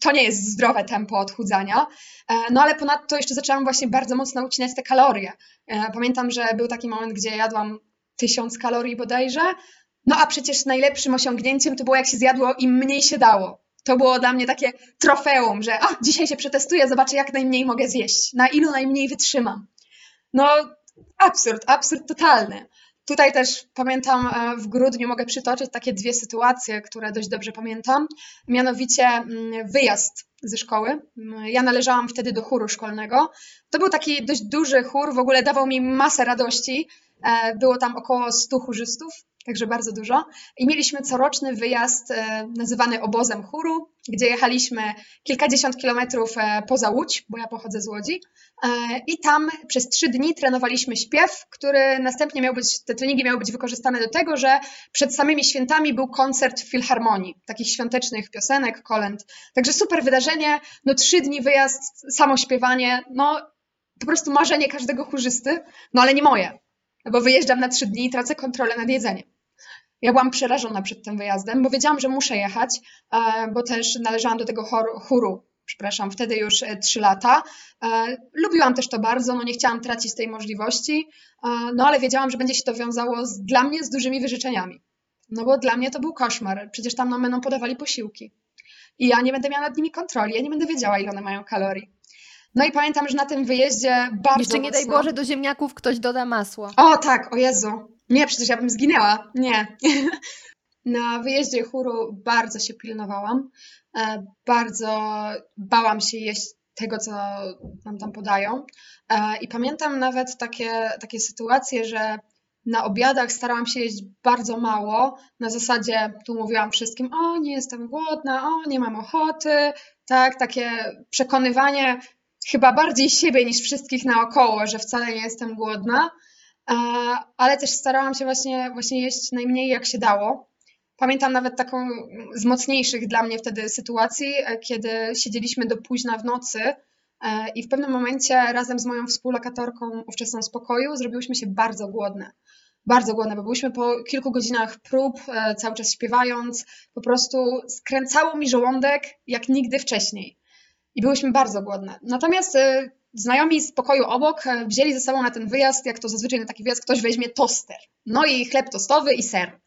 to nie jest zdrowe tempo odchudzania. E, no ale ponadto jeszcze zaczęłam właśnie bardzo mocno ucinać te kalorie. E, pamiętam, że był taki moment, gdzie jadłam tysiąc kalorii bodajże, no a przecież najlepszym osiągnięciem to było jak się zjadło im mniej się dało. To było dla mnie takie trofeum, że a, dzisiaj się przetestuję, zobaczę jak najmniej mogę zjeść, na ilu najmniej wytrzymam. No absurd, absurd totalny. Tutaj też pamiętam e, w grudniu mogę przytoczyć takie dwie sytuacje, które dość dobrze pamiętam. Mianowicie mm, wyjazd ze szkoły. Mm, ja należałam wtedy do chóru szkolnego. To był taki dość duży chór, w ogóle dawał mi masę radości. E, było tam około 100 chórzystów, także bardzo dużo. I mieliśmy coroczny wyjazd e, nazywany obozem chóru, gdzie jechaliśmy kilkadziesiąt kilometrów e, poza Łódź, bo ja pochodzę z Łodzi. E, I tam przez trzy dni trenowaliśmy śpiew, który następnie miał być, te treningi miały być wykorzystane do tego, że przed samymi świętami był koncert w Filharmonii, takich świątecznych piosenek, kolęd. Także super wydarzenie, no trzy dni wyjazd, samo śpiewanie, no po prostu marzenie każdego chórzysty, no ale nie moje, bo wyjeżdżam na trzy dni i tracę kontrolę nad jedzeniem. Ja byłam przerażona przed tym wyjazdem, bo wiedziałam, że muszę jechać, e, bo też należałam do tego chóru, przepraszam, wtedy już e, trzy lata. E, lubiłam też to bardzo, no nie chciałam tracić tej możliwości, no ale wiedziałam, że będzie się to wiązało z, dla mnie z dużymi wyrzeczeniami. No bo dla mnie to był koszmar, przecież tam nam będą podawali posiłki. I ja nie będę miała nad nimi kontroli, ja nie będę wiedziała, ile one mają kalorii. No i pamiętam, że na tym wyjeździe bardzo Jeszcze nie mocno... daj Boże, do ziemniaków ktoś doda masło. O tak, o Jezu. Nie, przecież ja bym zginęła. Nie. <laughs> Na wyjeździe chóru bardzo się pilnowałam. E, bardzo bałam się jeść tego, co nam tam podają. E, I pamiętam nawet takie, takie sytuacje, że na obiadach starałam się jeść bardzo mało. Na zasadzie tu mówiłam wszystkim: O, nie jestem głodna, o, nie mam ochoty. Tak, takie przekonywanie chyba bardziej siebie niż wszystkich naokoło, że wcale nie jestem głodna ale też starałam się właśnie, właśnie jeść najmniej jak się dało. Pamiętam nawet taką z mocniejszych dla mnie wtedy sytuacji, e, kiedy siedzieliśmy do późna w nocy e, i w pewnym momencie razem z moją współlokatorką ówczesną z pokoju zrobiłyśmy się bardzo głodne. Bardzo głodne, bo byliśmy po kilku godzinach prób, e, cały czas śpiewając, po prostu skręcało mi żołądek jak nigdy wcześniej. I byłyśmy bardzo głodne. Natomiast znajomi z pokoju obok e, wzięli ze sobą na ten wyjazd, jak to zazwyczaj na taki wyjazd ktoś weźmie toster. No i chleb tostowy i ser.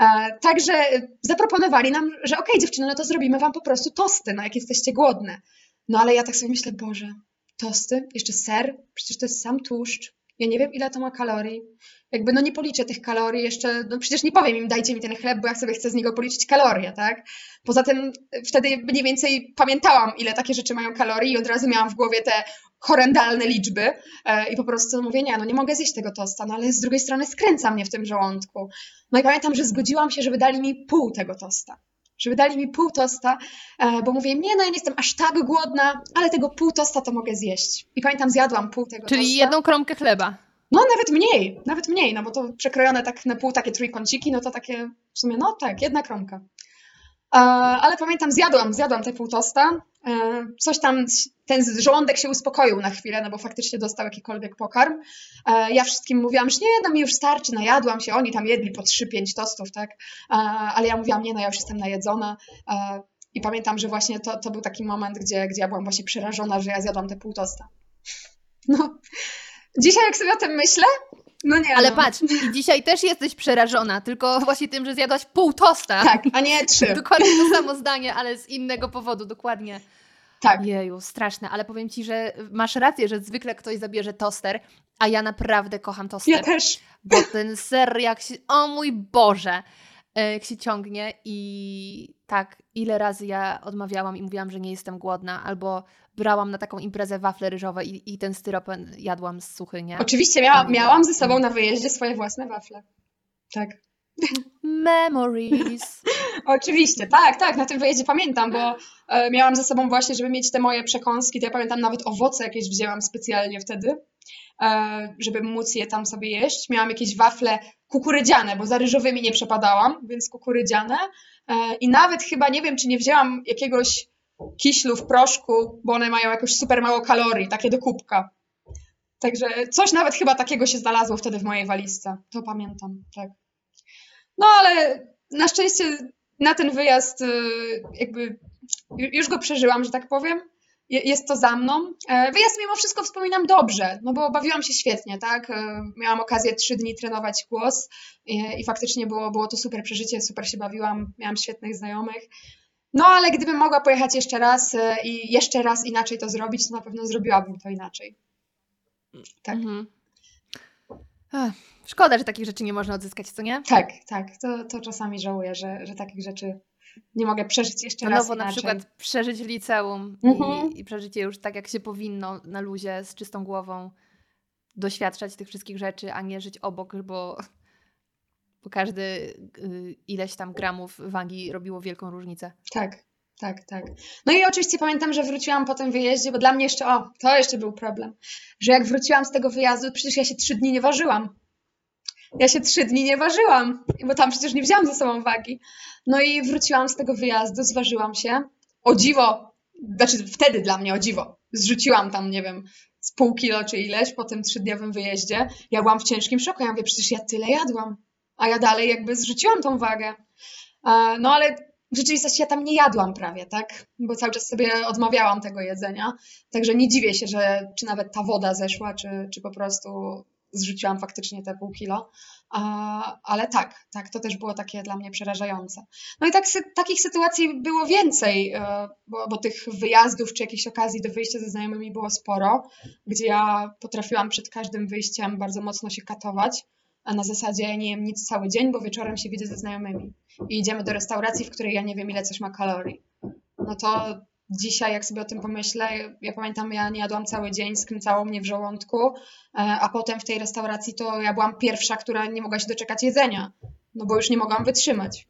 E, także zaproponowali nam, że okej okay, dziewczyny, no to zrobimy wam po prostu tosty, no jak jesteście głodne. No ale ja tak sobie myślę, Boże, tosty, jeszcze ser, przecież to jest sam tłuszcz, ja nie wiem ile to ma kalorii, jakby no nie policzę tych kalorii jeszcze, no przecież nie powiem im dajcie mi ten chleb, bo ja sobie chcę z niego policzyć kalorie, tak? Poza tym wtedy mniej więcej pamiętałam ile takie rzeczy mają kalorii i od razu miałam w głowie te horrendalne liczby e, i po prostu mówię, nie, no nie mogę zjeść tego tosta, no ale z drugiej strony skręca mnie w tym żołądku. No i pamiętam, że zgodziłam się, żeby dali mi pół tego tosta. Żeby dali mi pół tosta, e, bo mówię, nie, no ja nie jestem aż tak głodna, ale tego pół tosta to mogę zjeść. I pamiętam, zjadłam pół tego Czyli tosta. Czyli jedną kromkę chleba. No nawet mniej, nawet mniej, no bo to przekrojone tak na pół takie trójkąciki, no to takie w sumie, no tak, jedna kromka. E, ale pamiętam, zjadłam, zjadłam te pół tosta. E, coś tam, ten żołądek się uspokoił na chwilę, no bo faktycznie dostał jakikolwiek pokarm. E, ja wszystkim mówiłam, że nie, no mi już starczy, najadłam się, oni tam jedli po 3-5 tostów, tak? Ale ja mówiłam, nie, no ja już jestem najedzona. I pamiętam, że właśnie to, to był taki moment, gdzie, gdzie ja byłam właśnie przerażona, że ja zjadłam te pół tosta. No, dzisiaj jak sobie o tym myślę, No nie. Ale no. patrz, i dzisiaj też jesteś przerażona, tylko właśnie tym, że zjadłaś pół tosta. Tak, a nie trzy. Dokładnie to samo zdanie, ale z innego powodu, dokładnie. Tak. Jeju, straszne, ale powiem Ci, że masz rację, że zwykle ktoś zabierze toster, a ja naprawdę kocham toster. Ja też. Bo ten ser jak się, o mój Boże, jak się ciągnie i tak, ile razy ja odmawiałam i mówiłam, że nie jestem głodna, albo brałam na taką imprezę wafle ryżowe i, i ten styropen jadłam z suchy, nie? Oczywiście miała, miałam ze sobą na wyjeździe swoje własne wafle. Tak. <laughs> Memories. <laughs> Oczywiście, tak, tak, na tym wyjeździe pamiętam, bo e, miałam ze sobą właśnie, żeby mieć te moje przekąski, to ja pamiętam nawet owoce jakieś wzięłam specjalnie wtedy, e, żeby móc je tam sobie jeść. Miałam jakieś wafle kukurydziane, bo za ryżowymi nie przepadałam, więc kukurydziane. E, I nawet chyba nie wiem, czy nie wzięłam jakiegoś kiślu w proszku, bo one mają jakoś super mało kalorii, takie do kubka. Także coś nawet chyba takiego się znalazło wtedy w mojej walizce. To pamiętam, tak. No ale na szczęście na ten wyjazd y, jakby ju- już go przeżyłam, że tak powiem. Je- Jest to za mną. E, Wyjazd mimo wszystko wspominam dobrze, no bo bawiłam się świetnie, tak? E, Miałam okazję trzy dni trenować głos i, faktycznie było, było to super przeżycie, super się bawiłam, miałam świetnych znajomych. No ale gdybym mogła pojechać jeszcze raz e, i jeszcze raz inaczej to zrobić, to na pewno zrobiłabym to inaczej. Tak. Mhm. Ech, szkoda, że takich rzeczy nie można odzyskać, co nie? Tak, tak. To, to czasami żałuję, że, że takich rzeczy nie mogę przeżyć jeszcze Na raz nowo na inaczej. przykład przeżyć liceum Mhm. i, i przeżyć je już tak, jak się powinno, na luzie, z czystą głową, doświadczać tych wszystkich rzeczy, a nie żyć obok, bo, bo każdy y, ileś tam gramów wagi robiło wielką różnicę. Tak, tak, tak. No i oczywiście pamiętam, że wróciłam po tym wyjeździe, bo dla mnie jeszcze, o, to jeszcze był problem, że jak wróciłam z tego wyjazdu, przecież ja się trzy dni nie ważyłam. Ja się trzy dni nie ważyłam, bo tam przecież nie wzięłam ze sobą wagi. No i wróciłam z tego wyjazdu, zważyłam się. O dziwo, znaczy wtedy dla mnie o dziwo, zrzuciłam tam, nie wiem, z pół kilo czy ileś po tym trzydniowym wyjeździe. Ja byłam w ciężkim szoku, ja mówię, przecież ja tyle jadłam, a ja dalej jakby zrzuciłam tą wagę. E, No ale w rzeczywistości ja tam nie jadłam prawie, tak? Bo cały czas sobie odmawiałam tego jedzenia. Także nie dziwię się, że czy nawet ta woda zeszła, czy, czy po prostu zrzuciłam faktycznie te pół kilo. Ale tak, tak, to też było takie dla mnie przerażające. No i tak, takich sytuacji było więcej, e, bo, bo tych wyjazdów czy jakichś okazji do wyjścia ze znajomymi było sporo, gdzie ja potrafiłam przed każdym wyjściem bardzo mocno się katować. A na zasadzie nie jem nic cały dzień, bo wieczorem się widzę ze znajomymi i idziemy do restauracji, w której ja nie wiem, ile coś ma kalorii. No to dzisiaj, jak sobie o tym pomyślę, ja pamiętam, ja nie jadłam cały dzień, skręcało mnie w żołądku, e, a potem w tej restauracji to ja byłam pierwsza, która nie mogła się doczekać jedzenia, no bo już nie mogłam wytrzymać.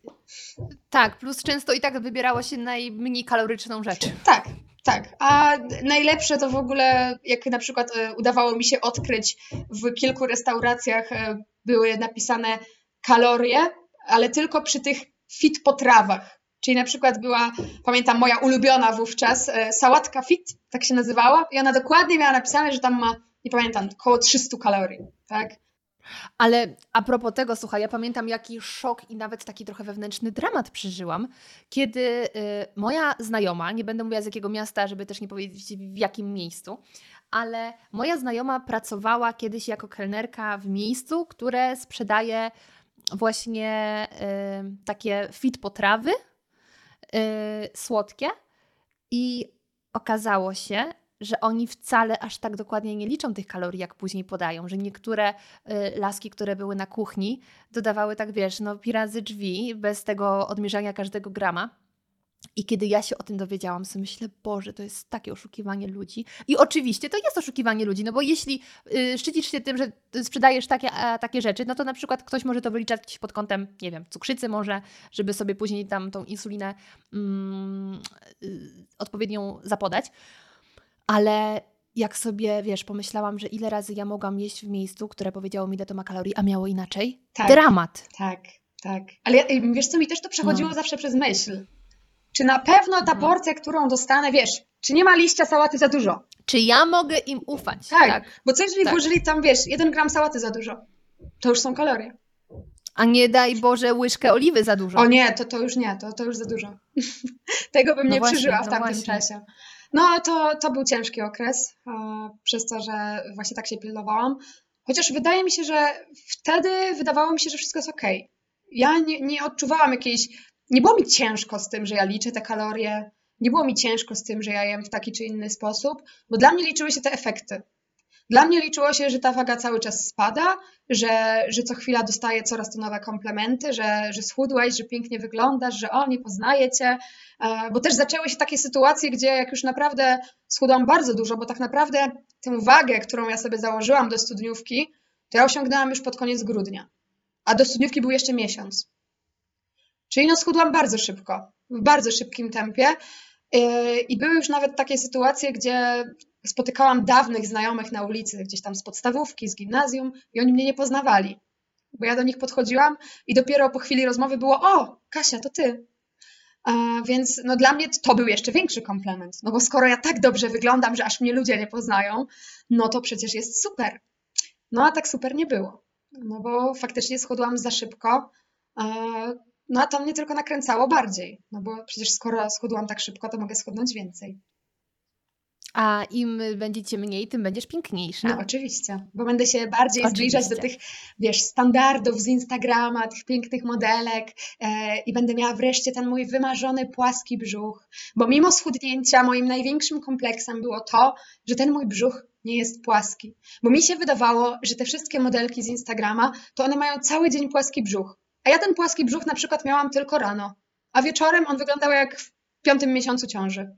Tak, plus często i tak wybierało się najmniej kaloryczną rzecz. Tak, tak. A najlepsze to w ogóle, jak na przykład e, udawało mi się odkryć w kilku restauracjach e, były napisane kalorie, ale tylko przy tych fit potrawach. Czyli na przykład była, pamiętam, moja ulubiona wówczas e, sałatka fit, tak się nazywała, i ona dokładnie miała napisane, że tam ma, nie pamiętam, około 300 kalorii, tak? Ale a propos tego, słuchaj, ja pamiętam jaki szok i nawet taki trochę wewnętrzny dramat przeżyłam, kiedy y, moja znajoma, nie będę mówiła z jakiego miasta, żeby też nie powiedzieć w jakim miejscu, ale moja znajoma pracowała kiedyś jako kelnerka w miejscu, które sprzedaje właśnie y, takie fit potrawy y, słodkie i okazało się, że oni wcale aż tak dokładnie nie liczą tych kalorii, jak później podają, że niektóre y, laski, które były na kuchni, dodawały tak, wiesz, no pi razy drzwi, bez tego odmierzania każdego grama. I kiedy ja się o tym dowiedziałam, sobie myślę, Boże, to jest takie oszukiwanie ludzi. I oczywiście to jest oszukiwanie ludzi, no bo jeśli y, szczycisz się tym, że sprzedajesz takie, a, takie rzeczy, no to na przykład ktoś może to wyliczać pod kątem, nie wiem, cukrzycy może, żeby sobie później tam tą insulinę mm, y, odpowiednią zapodać. Ale jak sobie, wiesz, pomyślałam, że ile razy ja mogłam jeść w miejscu, które powiedziało mi, ile to ma kalorii, a miało inaczej? Tak. Dramat. Tak, tak. Ale ja, wiesz co, mi też to przechodziło No. zawsze przez myśl. Czy na pewno ta Mhm. porcja, którą dostanę, wiesz, czy nie ma liścia sałaty za dużo? Czy ja mogę im ufać? Tak. Bo co jeżeli Tak. włożyli tam, wiesz, jeden gram sałaty za dużo? To już są kalorie. A nie daj Boże łyżkę oliwy za dużo. O nie, to, to już nie, to, to już za dużo. <laughs> Tego bym No nie właśnie, przeżyła w no tamtym właśnie. czasie. No to, to był ciężki okres, e, przez to, że właśnie tak się pilnowałam. Chociaż wydaje mi się, że wtedy wydawało mi się, że wszystko jest ok. Ja nie, nie odczuwałam jakiejś. Nie było mi ciężko z tym, że ja liczę te kalorie, nie było mi ciężko z tym, że ja jem w taki czy inny sposób, bo dla mnie liczyły się te efekty. Dla mnie liczyło się, że ta waga cały czas spada, że, że co chwila dostaję coraz to nowe komplementy, że, że schudłeś, że pięknie wyglądasz, że o, nie poznaję cię. E, bo też zaczęły się takie sytuacje, gdzie jak już naprawdę schudłam bardzo dużo, bo tak naprawdę tę wagę, którą ja sobie założyłam do studniówki, to ja osiągnęłam już pod koniec grudnia. A do studniówki był jeszcze miesiąc. Czyli no schudłam bardzo szybko, w bardzo szybkim tempie. E, I były już nawet takie sytuacje, gdzie spotykałam dawnych znajomych na ulicy, gdzieś tam z podstawówki, z gimnazjum i oni mnie nie poznawali. Bo ja do nich podchodziłam i dopiero po chwili rozmowy było: O, Kasia, to ty. Więc no, dla mnie to był jeszcze większy komplement. No bo skoro ja tak dobrze wyglądam, że aż mnie ludzie nie poznają, no to przecież jest super. No a tak super nie było. No bo faktycznie schudłam za szybko. No a to mnie tylko nakręcało bardziej. No bo przecież skoro schudłam tak szybko, to mogę schudnąć więcej. A im będziecie mniej, tym będziesz piękniejsza. No oczywiście, bo będę się bardziej oczywiście. zbliżać do tych, wiesz, standardów z Instagrama, tych pięknych modelek e, i będę miała wreszcie ten mój wymarzony płaski brzuch, bo mimo schudnięcia moim największym kompleksem było to, że ten mój brzuch nie jest płaski, bo mi się wydawało, że te wszystkie modelki z Instagrama, to one mają cały dzień płaski brzuch, a ja ten płaski brzuch na przykład miałam tylko rano, a wieczorem on wyglądał jak w piątym miesiącu ciąży.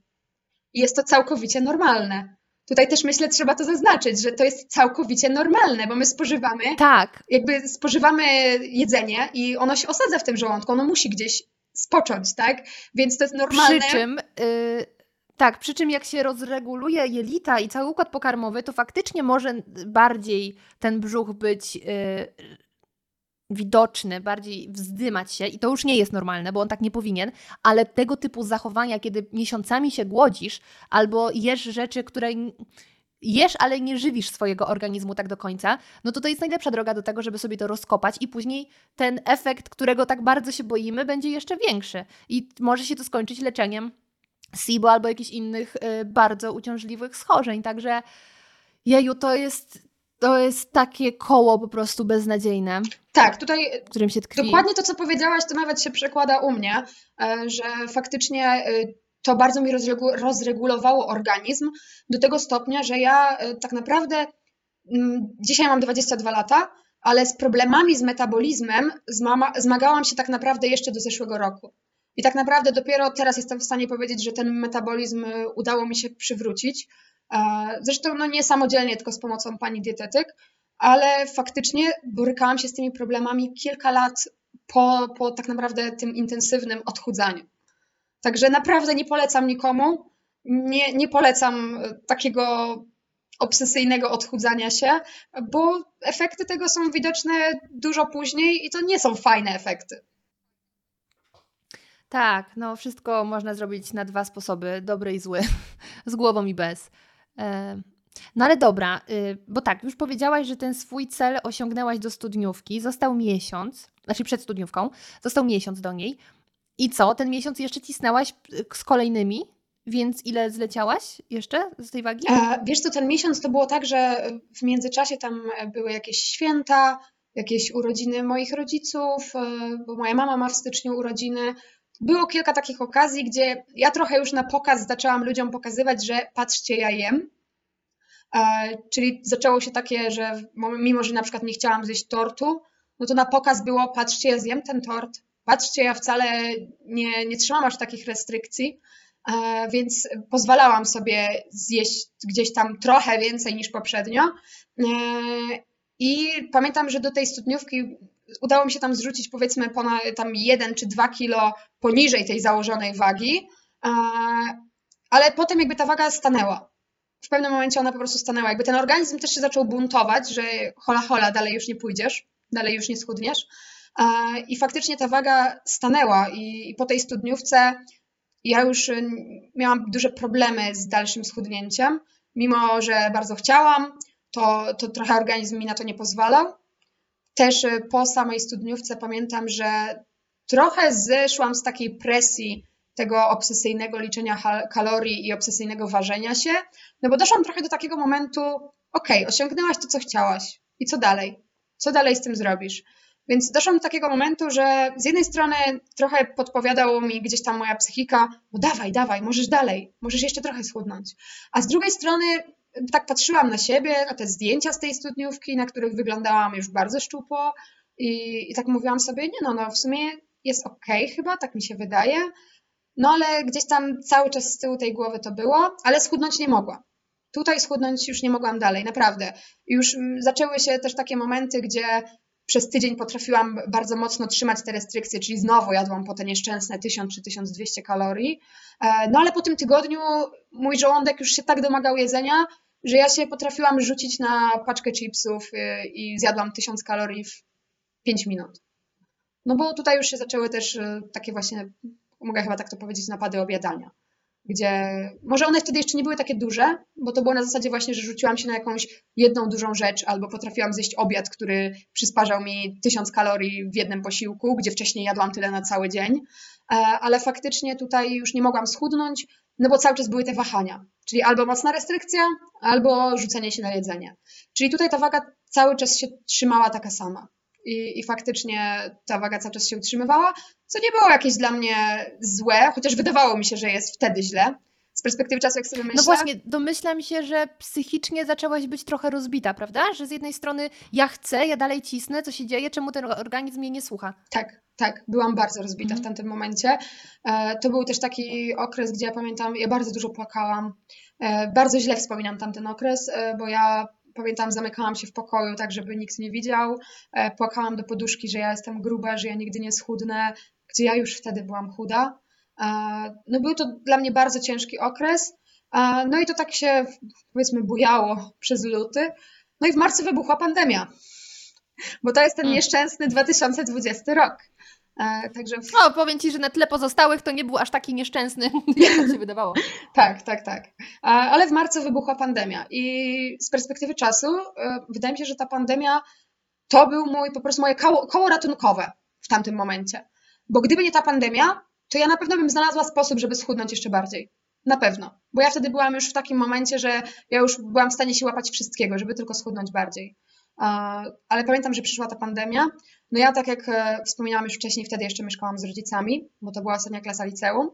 I jest to całkowicie normalne. Tutaj też myślę, trzeba to zaznaczyć, że to jest całkowicie normalne, bo my spożywamy. Tak. Jakby spożywamy jedzenie i ono się osadza w tym żołądku, ono musi gdzieś spocząć, tak? Więc to jest normalne. Przy czym. Yy... Tak, przy czym jak się rozreguluje jelita i cały układ pokarmowy, to faktycznie może bardziej ten brzuch być yy, widoczny, bardziej wzdymać się i to już nie jest normalne, bo on tak nie powinien, ale tego typu zachowania, kiedy miesiącami się głodzisz albo jesz rzeczy, które jesz, ale nie żywisz swojego organizmu tak do końca, no to to jest najlepsza droga do tego, żeby sobie to rozkopać i później ten efekt, którego tak bardzo się boimy, będzie jeszcze większy. I może się to skończyć leczeniem SIBO albo jakichś innych y, bardzo uciążliwych schorzeń, także jeju, to jest to jest takie koło po prostu beznadziejne. Tak, tutaj którym się tkwi. dokładnie to, co powiedziałaś, to nawet się przekłada u mnie, e, że faktycznie e, to bardzo mi rozregulowało organizm do tego stopnia, że ja e, tak naprawdę mm, dzisiaj mam 22 lata, ale z problemami z metabolizmem zmagałam się tak naprawdę jeszcze do zeszłego roku. I tak naprawdę dopiero teraz jestem w stanie powiedzieć, że ten metabolizm udało mi się przywrócić. Zresztą no nie samodzielnie, tylko z pomocą pani dietetyk, ale faktycznie borykałam się z tymi problemami kilka lat po, po tak naprawdę tym intensywnym odchudzaniu. Także naprawdę nie polecam nikomu. Nie, nie polecam takiego obsesyjnego odchudzania się, bo efekty tego są widoczne dużo później i to nie są fajne efekty. Tak, no wszystko można zrobić na dwa sposoby, dobry i zły, <laughs> z głową i bez. No ale dobra, y, bo tak, już powiedziałaś, że ten swój cel osiągnęłaś do studniówki, został miesiąc, znaczy przed studniówką, został miesiąc do niej. I co, ten miesiąc jeszcze cisnęłaś y, z kolejnymi? Więc ile zleciałaś jeszcze z tej wagi? E, wiesz co, ten miesiąc to było tak, że w międzyczasie tam były jakieś święta, jakieś urodziny moich rodziców, e, bo moja mama ma w styczniu urodziny. Było kilka takich okazji, gdzie ja trochę już na pokaz zaczęłam ludziom pokazywać, że patrzcie, ja jem. E, czyli zaczęło się takie, że mimo, że na przykład nie chciałam zjeść tortu, no to na pokaz było, patrzcie, ja zjem ten tort, patrzcie, ja wcale nie, nie trzymam aż takich restrykcji, e, więc pozwalałam sobie zjeść gdzieś tam trochę więcej niż poprzednio. E, I pamiętam, że do tej studniówki udało mi się tam zrzucić powiedzmy ponad tam jeden czy dwa kilo poniżej tej założonej wagi, ale potem jakby ta waga stanęła. W pewnym momencie ona po prostu stanęła. Jakby ten organizm też się zaczął buntować, że hola hola, dalej już nie pójdziesz, dalej już nie schudniesz. I faktycznie ta waga stanęła i po tej studniówce ja już y, miałam duże problemy z dalszym schudnięciem. Mimo, że bardzo chciałam, to, to trochę organizm mi na to nie pozwalał. Też y, po samej studniówce pamiętam, że trochę zeszłam z takiej presji tego obsesyjnego liczenia kalorii i obsesyjnego ważenia się, no bo doszłam trochę do takiego momentu, ok, osiągnęłaś to, co chciałaś. I co dalej? Co dalej z tym zrobisz? Więc doszłam do takiego momentu, że z jednej strony trochę podpowiadało mi gdzieś tam moja psychika, no dawaj, dawaj, możesz dalej, możesz jeszcze trochę schudnąć. A z drugiej strony tak patrzyłam na siebie, na te zdjęcia z tej studniówki, na których wyglądałam już bardzo szczupło i, i tak mówiłam sobie, nie no, no w sumie jest okej okay chyba, tak mi się wydaje. No ale gdzieś tam cały czas z tyłu tej głowy to było, ale schudnąć nie mogłam. Tutaj schudnąć już nie mogłam dalej, naprawdę. Już mm, zaczęły się też takie momenty, gdzie przez tydzień potrafiłam bardzo mocno trzymać te restrykcje, czyli znowu jadłam po te nieszczęsne 1000 czy 1200 kalorii. E, no ale po tym tygodniu mój żołądek już się tak domagał jedzenia, że ja się potrafiłam rzucić na paczkę chipsów y, i zjadłam 1000 kalorii w 5 minut. No bo tutaj już się zaczęły też y, takie właśnie, mogę chyba tak to powiedzieć, napady obiadania gdzie może one wtedy jeszcze nie były takie duże, bo to było na zasadzie właśnie, że rzuciłam się na jakąś jedną dużą rzecz, albo potrafiłam zjeść obiad, który przysparzał mi tysiąc kalorii w jednym posiłku, gdzie wcześniej jadłam tyle na cały dzień, e, ale faktycznie tutaj już nie mogłam schudnąć, no bo cały czas były te wahania, czyli albo mocna restrykcja, albo rzucenie się na jedzenie. Czyli tutaj ta waga cały czas się trzymała taka sama i, i faktycznie ta waga cały czas się utrzymywała, co nie było jakieś dla mnie złe, chociaż wydawało mi się, że jest wtedy źle. Z perspektywy czasu, jak sobie no myślę. No właśnie, domyślam się, że psychicznie zaczęłaś być trochę rozbita, prawda? Że z jednej strony ja chcę, ja dalej cisnę, co się dzieje, czemu ten organizm mnie nie słucha. Tak, tak, byłam bardzo rozbita w mhm. tamtym momencie. E, to był też taki okres, gdzie ja pamiętam, ja bardzo dużo płakałam. E, bardzo źle wspominam tamten okres, e, bo ja pamiętam, zamykałam się w pokoju, tak żeby nikt nie widział. Płakałam do poduszki, że ja jestem gruba, że ja nigdy nie schudnę, gdzie ja już wtedy byłam chuda. No był to dla mnie bardzo ciężki okres. No i to tak się, powiedzmy, bujało przez luty. No i w marcu wybuchła pandemia, bo to jest ten mm. nieszczęsny 2020 rok. E, także w... No, powiem Ci, że na tle pozostałych to nie był aż taki nieszczęsny, <laughs> jak się wydawało. <laughs> tak, tak, tak. E, ale w marcu wybuchła pandemia i z perspektywy czasu e, wydaje mi się, że ta pandemia to był mój, po prostu moje koło, koło ratunkowe w tamtym momencie. Bo gdyby nie ta pandemia, to ja na pewno bym znalazła sposób, żeby schudnąć jeszcze bardziej. Na pewno. Bo ja wtedy byłam już w takim momencie, że ja już byłam w stanie się łapać wszystkiego, żeby tylko schudnąć bardziej. Ale pamiętam, że przyszła ta pandemia no ja, tak jak e, wspominałam już wcześniej, wtedy jeszcze mieszkałam z rodzicami, bo to była ostatnia klasa liceum.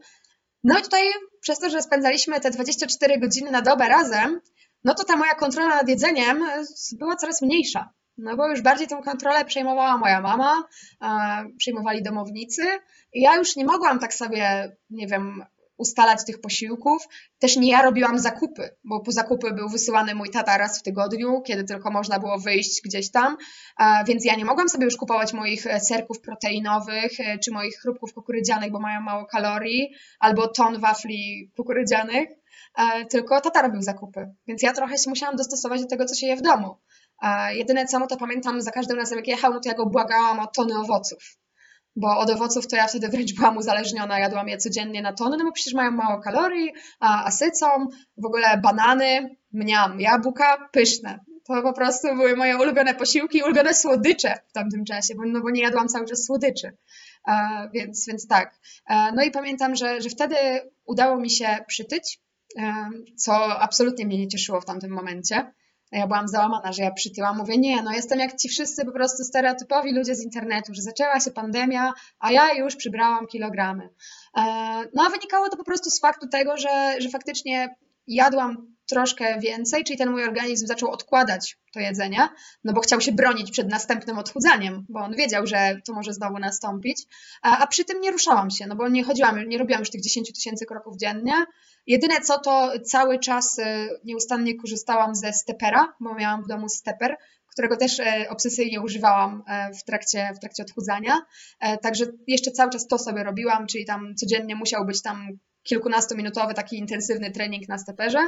No i tutaj przez to, że spędzaliśmy te 24 godziny na dobę razem, no to ta moja kontrola nad jedzeniem e, była coraz mniejsza. No bo już bardziej tę kontrolę przejmowała moja mama, przejmowali domownicy i ja już nie mogłam tak sobie, nie wiem, ustalać tych posiłków. Też nie ja robiłam zakupy, bo po zakupy był wysyłany mój tata raz w tygodniu, kiedy tylko można było wyjść gdzieś tam, więc ja nie mogłam sobie już kupować moich e, serków proteinowych e, czy moich chrupków kukurydzianych, bo mają mało kalorii, albo ton wafli kukurydzianych, e, tylko tata robił zakupy, więc ja trochę się musiałam dostosować do tego, co się je w domu. Jedyne co, no to pamiętam za każdym razem jak jechał, no to ja go błagałam o tony owoców bo od owoców to ja wtedy wręcz byłam uzależniona, jadłam je codziennie na tony, no bo przecież mają mało kalorii, a, a sycą, w ogóle banany, mniam, jabłka, pyszne. To po prostu były moje ulubione posiłki, ulubione słodycze w tamtym czasie, bo, no bo nie jadłam cały czas słodyczy. E, więc, więc tak. E, no i pamiętam, że, że wtedy udało mi się przytyć, e, co absolutnie mnie nie cieszyło w tamtym momencie ja byłam załamana, że ja przytyłam. Mówię, nie, no jestem jak ci wszyscy po prostu stereotypowi ludzie z internetu, że zaczęła się pandemia, a ja już przybrałam kilogramy. E, no a wynikało to po prostu z faktu tego, że, że faktycznie jadłam troszkę więcej, czyli ten mój organizm zaczął odkładać to jedzenie, no bo chciał się bronić przed następnym odchudzaniem, bo on wiedział, że to może znowu nastąpić, a, a przy tym nie ruszałam się, no bo nie chodziłam, nie robiłam już tych 10 tysięcy kroków dziennie. Jedyne co, to cały czas y, nieustannie korzystałam ze stepera, bo miałam w domu steper, którego też e, obsesyjnie używałam e, w trakcie, w trakcie odchudzania. E, także jeszcze cały czas to sobie robiłam, czyli tam codziennie musiał być tam kilkunastominutowy taki intensywny trening na steperze,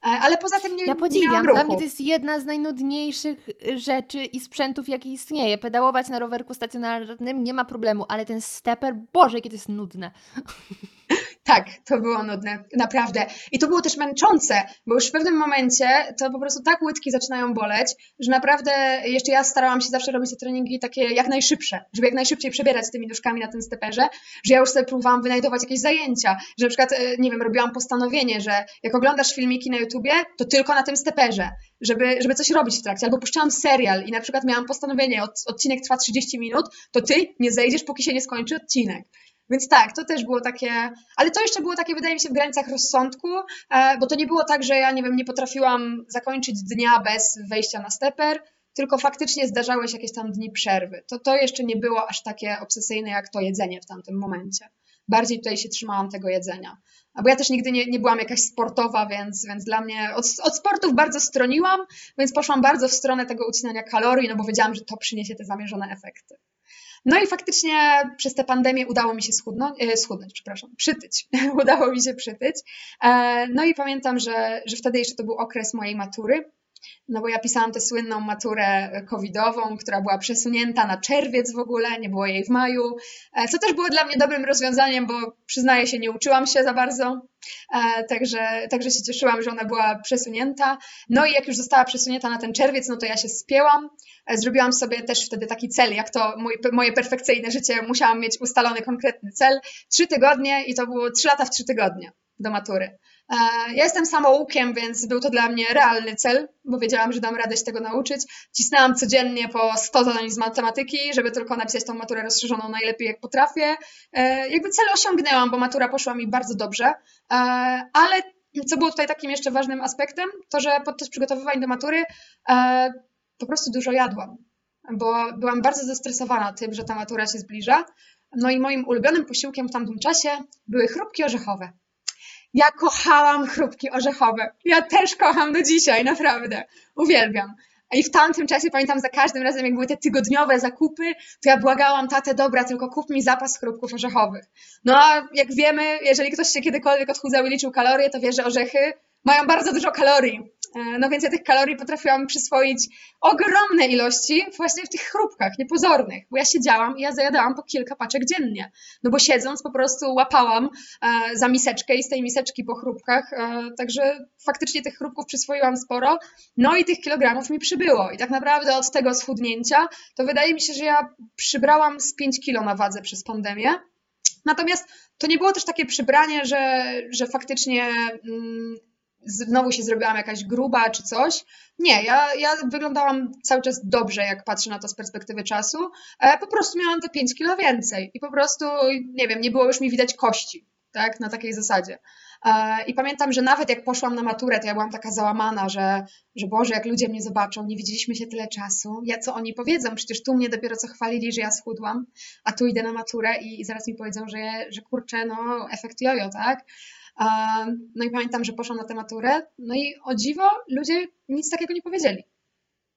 ale poza tym nie Ja podziwiam, dla mnie to jest jedna z najnudniejszych rzeczy i sprzętów, jakie istnieje. Pedałować na rowerku stacjonarnym nie ma problemu, ale ten steper, Boże, jakie to jest nudne. <laughs> Tak, to było nudne, naprawdę. I to było też męczące, bo już w pewnym momencie to po prostu tak łydki zaczynają boleć, że naprawdę jeszcze ja starałam się zawsze robić te treningi takie jak najszybsze, żeby jak najszybciej przebierać tymi nóżkami na tym steperze, że ja już sobie próbowałam wynajdować jakieś zajęcia, że na przykład, e, nie wiem, robiłam postanowienie, że jak oglądasz filmiki na YouTubie, to tylko na tym steperze, żeby, żeby coś robić w trakcie, albo puszczałam serial i na przykład miałam postanowienie, od, odcinek trwa 30 minut, to ty nie zejdziesz, póki się nie skończy odcinek. Więc tak, to też było takie, ale to jeszcze było takie, wydaje mi się, w granicach rozsądku, e, bo to nie było tak, że ja, nie wiem, nie potrafiłam zakończyć dnia bez wejścia na steper, tylko faktycznie zdarzały się jakieś tam dni przerwy. To to jeszcze nie było aż takie obsesyjne jak to jedzenie w tamtym momencie. Bardziej tutaj się trzymałam tego jedzenia. Bo ja też nigdy nie, nie byłam jakaś sportowa, więc, więc dla mnie od, od sportów bardzo stroniłam, więc poszłam bardzo w stronę tego ucinania kalorii, no bo wiedziałam, że to przyniesie te zamierzone efekty. No i faktycznie przez tę pandemię udało mi się schudnąć, e, schudnąć, przepraszam, przytyć. <laughs> udało mi się przytyć. E, no i pamiętam, że, że wtedy jeszcze to był okres mojej matury. No bo ja pisałam tę słynną maturę covidową, która była przesunięta na czerwiec w ogóle, nie było jej w maju, e, co też było dla mnie dobrym rozwiązaniem, bo przyznaję się, nie uczyłam się za bardzo, e, także, także się cieszyłam, że ona była przesunięta. No i jak już została przesunięta na ten czerwiec, no to ja się spięłam. E, zrobiłam sobie też wtedy taki cel, jak to moje perfekcyjne życie, musiałam mieć ustalony konkretny cel. Trzy tygodnie i to było trzy lata w trzy tygodnie do matury. E, ja jestem samoukiem, więc był to dla mnie realny cel, bo wiedziałam, że dam radę się tego nauczyć. Cisnęłam codziennie po 100 zadań z matematyki, żeby tylko napisać tą maturę rozszerzoną najlepiej jak potrafię. E, jakby cel osiągnęłam, bo matura poszła mi bardzo dobrze, e, ale co było tutaj takim jeszcze ważnym aspektem, to że podczas przygotowywań do matury po prostu dużo jadłam, bo byłam bardzo zestresowana tym, że ta matura się zbliża. No i moim ulubionym posiłkiem w tamtym czasie były chrupki orzechowe. Ja kochałam chrupki orzechowe. Ja też kocham do dzisiaj, naprawdę. Uwielbiam. I w tamtym czasie pamiętam za każdym razem, jak były te tygodniowe zakupy, to ja błagałam tatę, dobra, tylko kup mi zapas chrupków orzechowych. No a jak wiemy, jeżeli ktoś się kiedykolwiek odchudzał i liczył kalorie, to wie, że orzechy mają bardzo dużo kalorii. E, no więc ja tych kalorii potrafiłam przyswoić ogromne ilości właśnie w tych chrupkach, niepozornych, bo ja siedziałam i ja zajadałam po kilka paczek dziennie, no bo siedząc po prostu łapałam e, za miseczkę i z tej miseczki po chrupkach, e, także faktycznie tych chrupków przyswoiłam sporo, no i tych kilogramów mi przybyło. I tak naprawdę od tego schudnięcia to wydaje mi się, że ja przybrałam z 5 kilo na wadze przez pandemię, Natomiast to nie było też takie przybranie, że, że faktycznie mm, znowu się zrobiłam jakaś gruba czy coś. Nie, ja, ja wyglądałam cały czas dobrze, jak patrzę na to z perspektywy czasu. E, po prostu miałam te 5 kilo więcej i po prostu, nie wiem, nie było już mi widać kości, tak, na takiej zasadzie. E, I pamiętam, że nawet jak poszłam na maturę, to ja byłam taka załamana, że, że Boże, jak ludzie mnie zobaczą, nie widzieliśmy się tyle czasu. Ja co oni powiedzą? Przecież tu mnie dopiero co chwalili, że ja schudłam, a tu idę na maturę i, i zaraz mi powiedzą, że, że kurczę, no efekt jojo, tak? No i pamiętam, że poszłam na tę maturę, no i o dziwo ludzie nic takiego nie powiedzieli.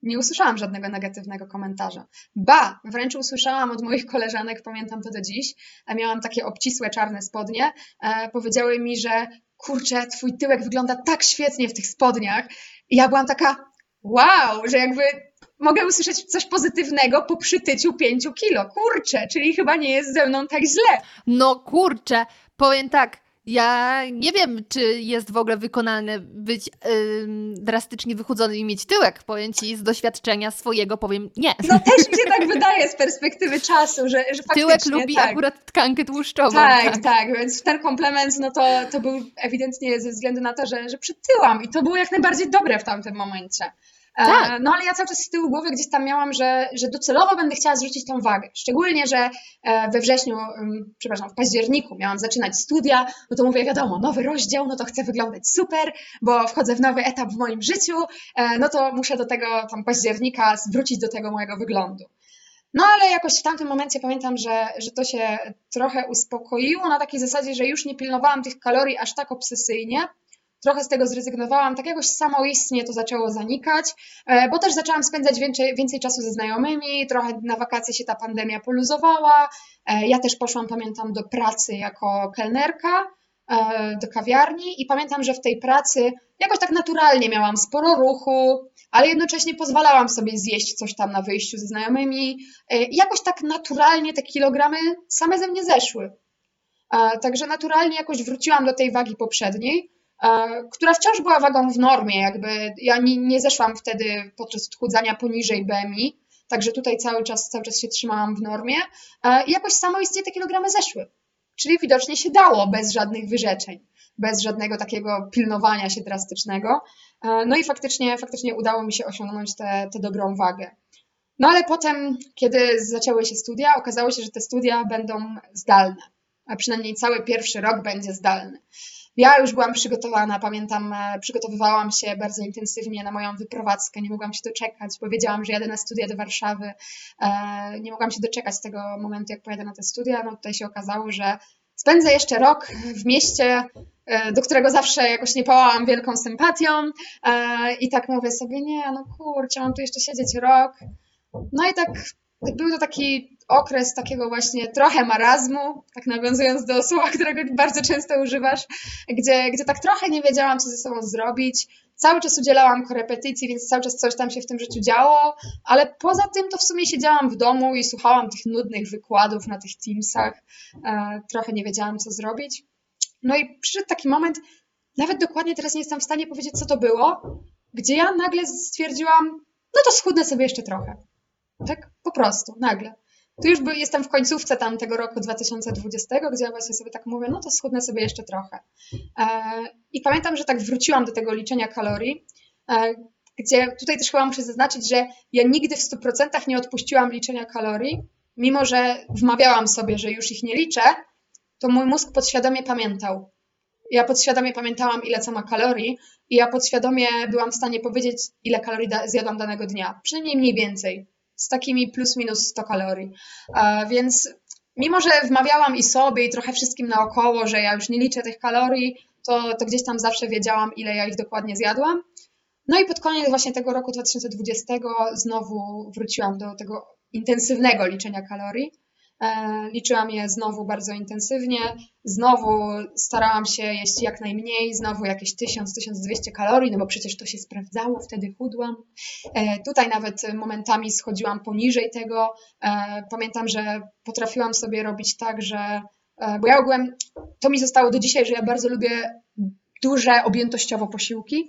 Nie usłyszałam żadnego negatywnego komentarza. Ba, wręcz usłyszałam od moich koleżanek, pamiętam to do dziś, miałam takie obcisłe czarne spodnie, e, powiedziały mi, że kurczę, twój tyłek wygląda tak świetnie w tych spodniach. I ja byłam taka, wow, że jakby mogę usłyszeć coś pozytywnego po przytyciu 5 kilo. Kurczę, czyli chyba nie jest ze mną tak źle. No kurczę, powiem tak, ja nie wiem, czy jest w ogóle wykonalne być yy, drastycznie wychudzony i mieć tyłek. Powiem Ci z doświadczenia swojego, powiem nie. No też mi się tak wydaje z perspektywy czasu, że, że Tyłek lubi tak. akurat tkankę tłuszczową. Tak, tak, tak, więc ten komplement, no to, to był ewidentnie ze względu na to, że, że przytyłam i to było jak najbardziej dobre w tamtym momencie. E, tak. No ale ja cały czas z tyłu głowy gdzieś tam miałam, że, że docelowo będę chciała zwrócić tą wagę. Szczególnie, że e, we wrześniu, przepraszam, w październiku miałam zaczynać studia, no to mówię, wiadomo, nowy rozdział, no to chcę wyglądać super, bo wchodzę w nowy etap w moim życiu, e, no to muszę do tego tam października zwrócić do tego mojego wyglądu. No ale jakoś w tamtym momencie pamiętam, że, że to się trochę uspokoiło na takiej zasadzie, że już nie pilnowałam tych kalorii aż tak obsesyjnie, trochę z tego zrezygnowałam, tak jakoś samoistnie to zaczęło zanikać, e, bo też zaczęłam spędzać więcej, więcej czasu ze znajomymi, trochę na wakacje się ta pandemia poluzowała. E, ja też poszłam, pamiętam, do pracy jako kelnerka, e, do kawiarni i pamiętam, że w tej pracy jakoś tak naturalnie miałam sporo ruchu, ale jednocześnie pozwalałam sobie zjeść coś tam na wyjściu ze znajomymi. I jakoś tak naturalnie te kilogramy same ze mnie zeszły. Także naturalnie jakoś wróciłam do tej wagi poprzedniej, która wciąż była wagą w normie, jakby ja nie, nie zeszłam wtedy podczas odchudzania poniżej BMI, także tutaj cały czas, cały czas się trzymałam w normie i jakoś samoistnie te kilogramy zeszły. Czyli widocznie się dało bez żadnych wyrzeczeń, bez żadnego takiego pilnowania się drastycznego. No i faktycznie, faktycznie udało mi się osiągnąć tę dobrą wagę. No ale potem, kiedy zaczęły się studia, okazało się, że te studia będą zdalne, a przynajmniej cały pierwszy rok będzie zdalny. Ja już byłam przygotowana, pamiętam, e, przygotowywałam się bardzo intensywnie na moją wyprowadzkę, nie mogłam się doczekać, powiedziałam, że jadę na studia do Warszawy, e, nie mogłam się doczekać tego momentu, jak pojadę na te studia, no tutaj się okazało, że spędzę jeszcze rok w mieście, e, do którego zawsze jakoś nie pałałam wielką sympatią. I tak mówię sobie, nie, no kurczę, mam tu jeszcze siedzieć rok, no i tak był to taki okres takiego właśnie trochę marazmu, tak nawiązując do słowa, którego bardzo często używasz, gdzie, gdzie tak trochę nie wiedziałam, co ze sobą zrobić. Cały czas udzielałam korepetycji, więc cały czas coś tam się w tym życiu działo, ale poza tym to w sumie siedziałam w domu i słuchałam tych nudnych wykładów na tych Teamsach. E, trochę nie wiedziałam, co zrobić. No i przyszedł taki moment, nawet dokładnie teraz nie jestem w stanie powiedzieć, co to było, gdzie ja nagle stwierdziłam, no to schudnę sobie jeszcze trochę. Tak po prostu, nagle. Tu już jestem w końcówce tam tego roku 2020, gdzie ja właśnie sobie tak mówię, no to schudnę sobie jeszcze trochę. E, I pamiętam, że tak wróciłam do tego liczenia kalorii, e, gdzie tutaj też chyba muszę zaznaczyć, że ja nigdy w 100% nie odpuściłam liczenia kalorii, mimo że wmawiałam sobie, że już ich nie liczę, to mój mózg podświadomie pamiętał. Ja podświadomie pamiętałam, ile co ma kalorii, i ja podświadomie byłam w stanie powiedzieć, ile kalorii zjadłam danego dnia. Przynajmniej mniej więcej z takimi plus minus 100 kalorii. Więc mimo, że wmawiałam i sobie, i trochę wszystkim naokoło, że ja już nie liczę tych kalorii, to, to gdzieś tam zawsze wiedziałam, ile ja ich dokładnie zjadłam. No i pod koniec właśnie tego roku 2020 znowu wróciłam do tego intensywnego liczenia kalorii. E, liczyłam je znowu bardzo intensywnie, znowu starałam się jeść jak najmniej, znowu jakieś 1000-1200 kalorii, no bo przecież to się sprawdzało, wtedy chudłam. E, tutaj nawet momentami schodziłam poniżej tego. E, pamiętam, że potrafiłam sobie robić tak, że bo ja ogółem, to mi zostało do dzisiaj, że ja bardzo lubię duże objętościowo posiłki.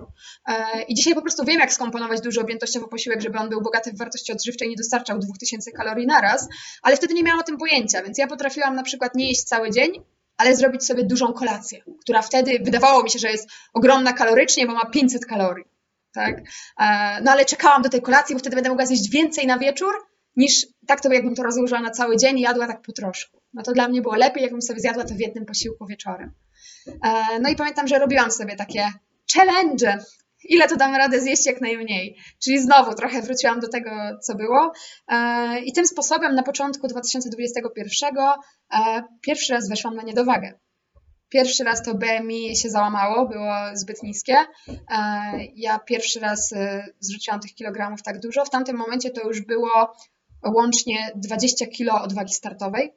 E, I dzisiaj po prostu wiem, jak skomponować duży objętościowo posiłek, żeby on był bogaty w wartości odżywcze i nie dostarczał 2000 kalorii naraz, ale wtedy nie miałam o tym pojęcia, więc ja potrafiłam na przykład nie jeść cały dzień, ale zrobić sobie dużą kolację, która wtedy wydawało mi się, że jest ogromna kalorycznie, bo ma 500 kalorii. Tak? E, no ale czekałam do tej kolacji, bo wtedy będę mogła zjeść więcej na wieczór, niż tak to jakbym to rozłożyła na cały dzień i jadła tak po troszku. No to dla mnie było lepiej, jakbym sobie zjadła to w jednym posiłku wieczorem. E, no i pamiętam, że robiłam sobie takie challenge, ile to dam radę zjeść jak najmniej. Czyli znowu trochę wróciłam do tego, co było. E, I tym sposobem na początku 2021 e, pierwszy raz weszłam na niedowagę. Pierwszy raz to BMI się załamało, było zbyt niskie. Ja pierwszy raz zrzuciłam tych kilogramów tak dużo. W tamtym momencie to już było łącznie 20 kilo odwagi startowej,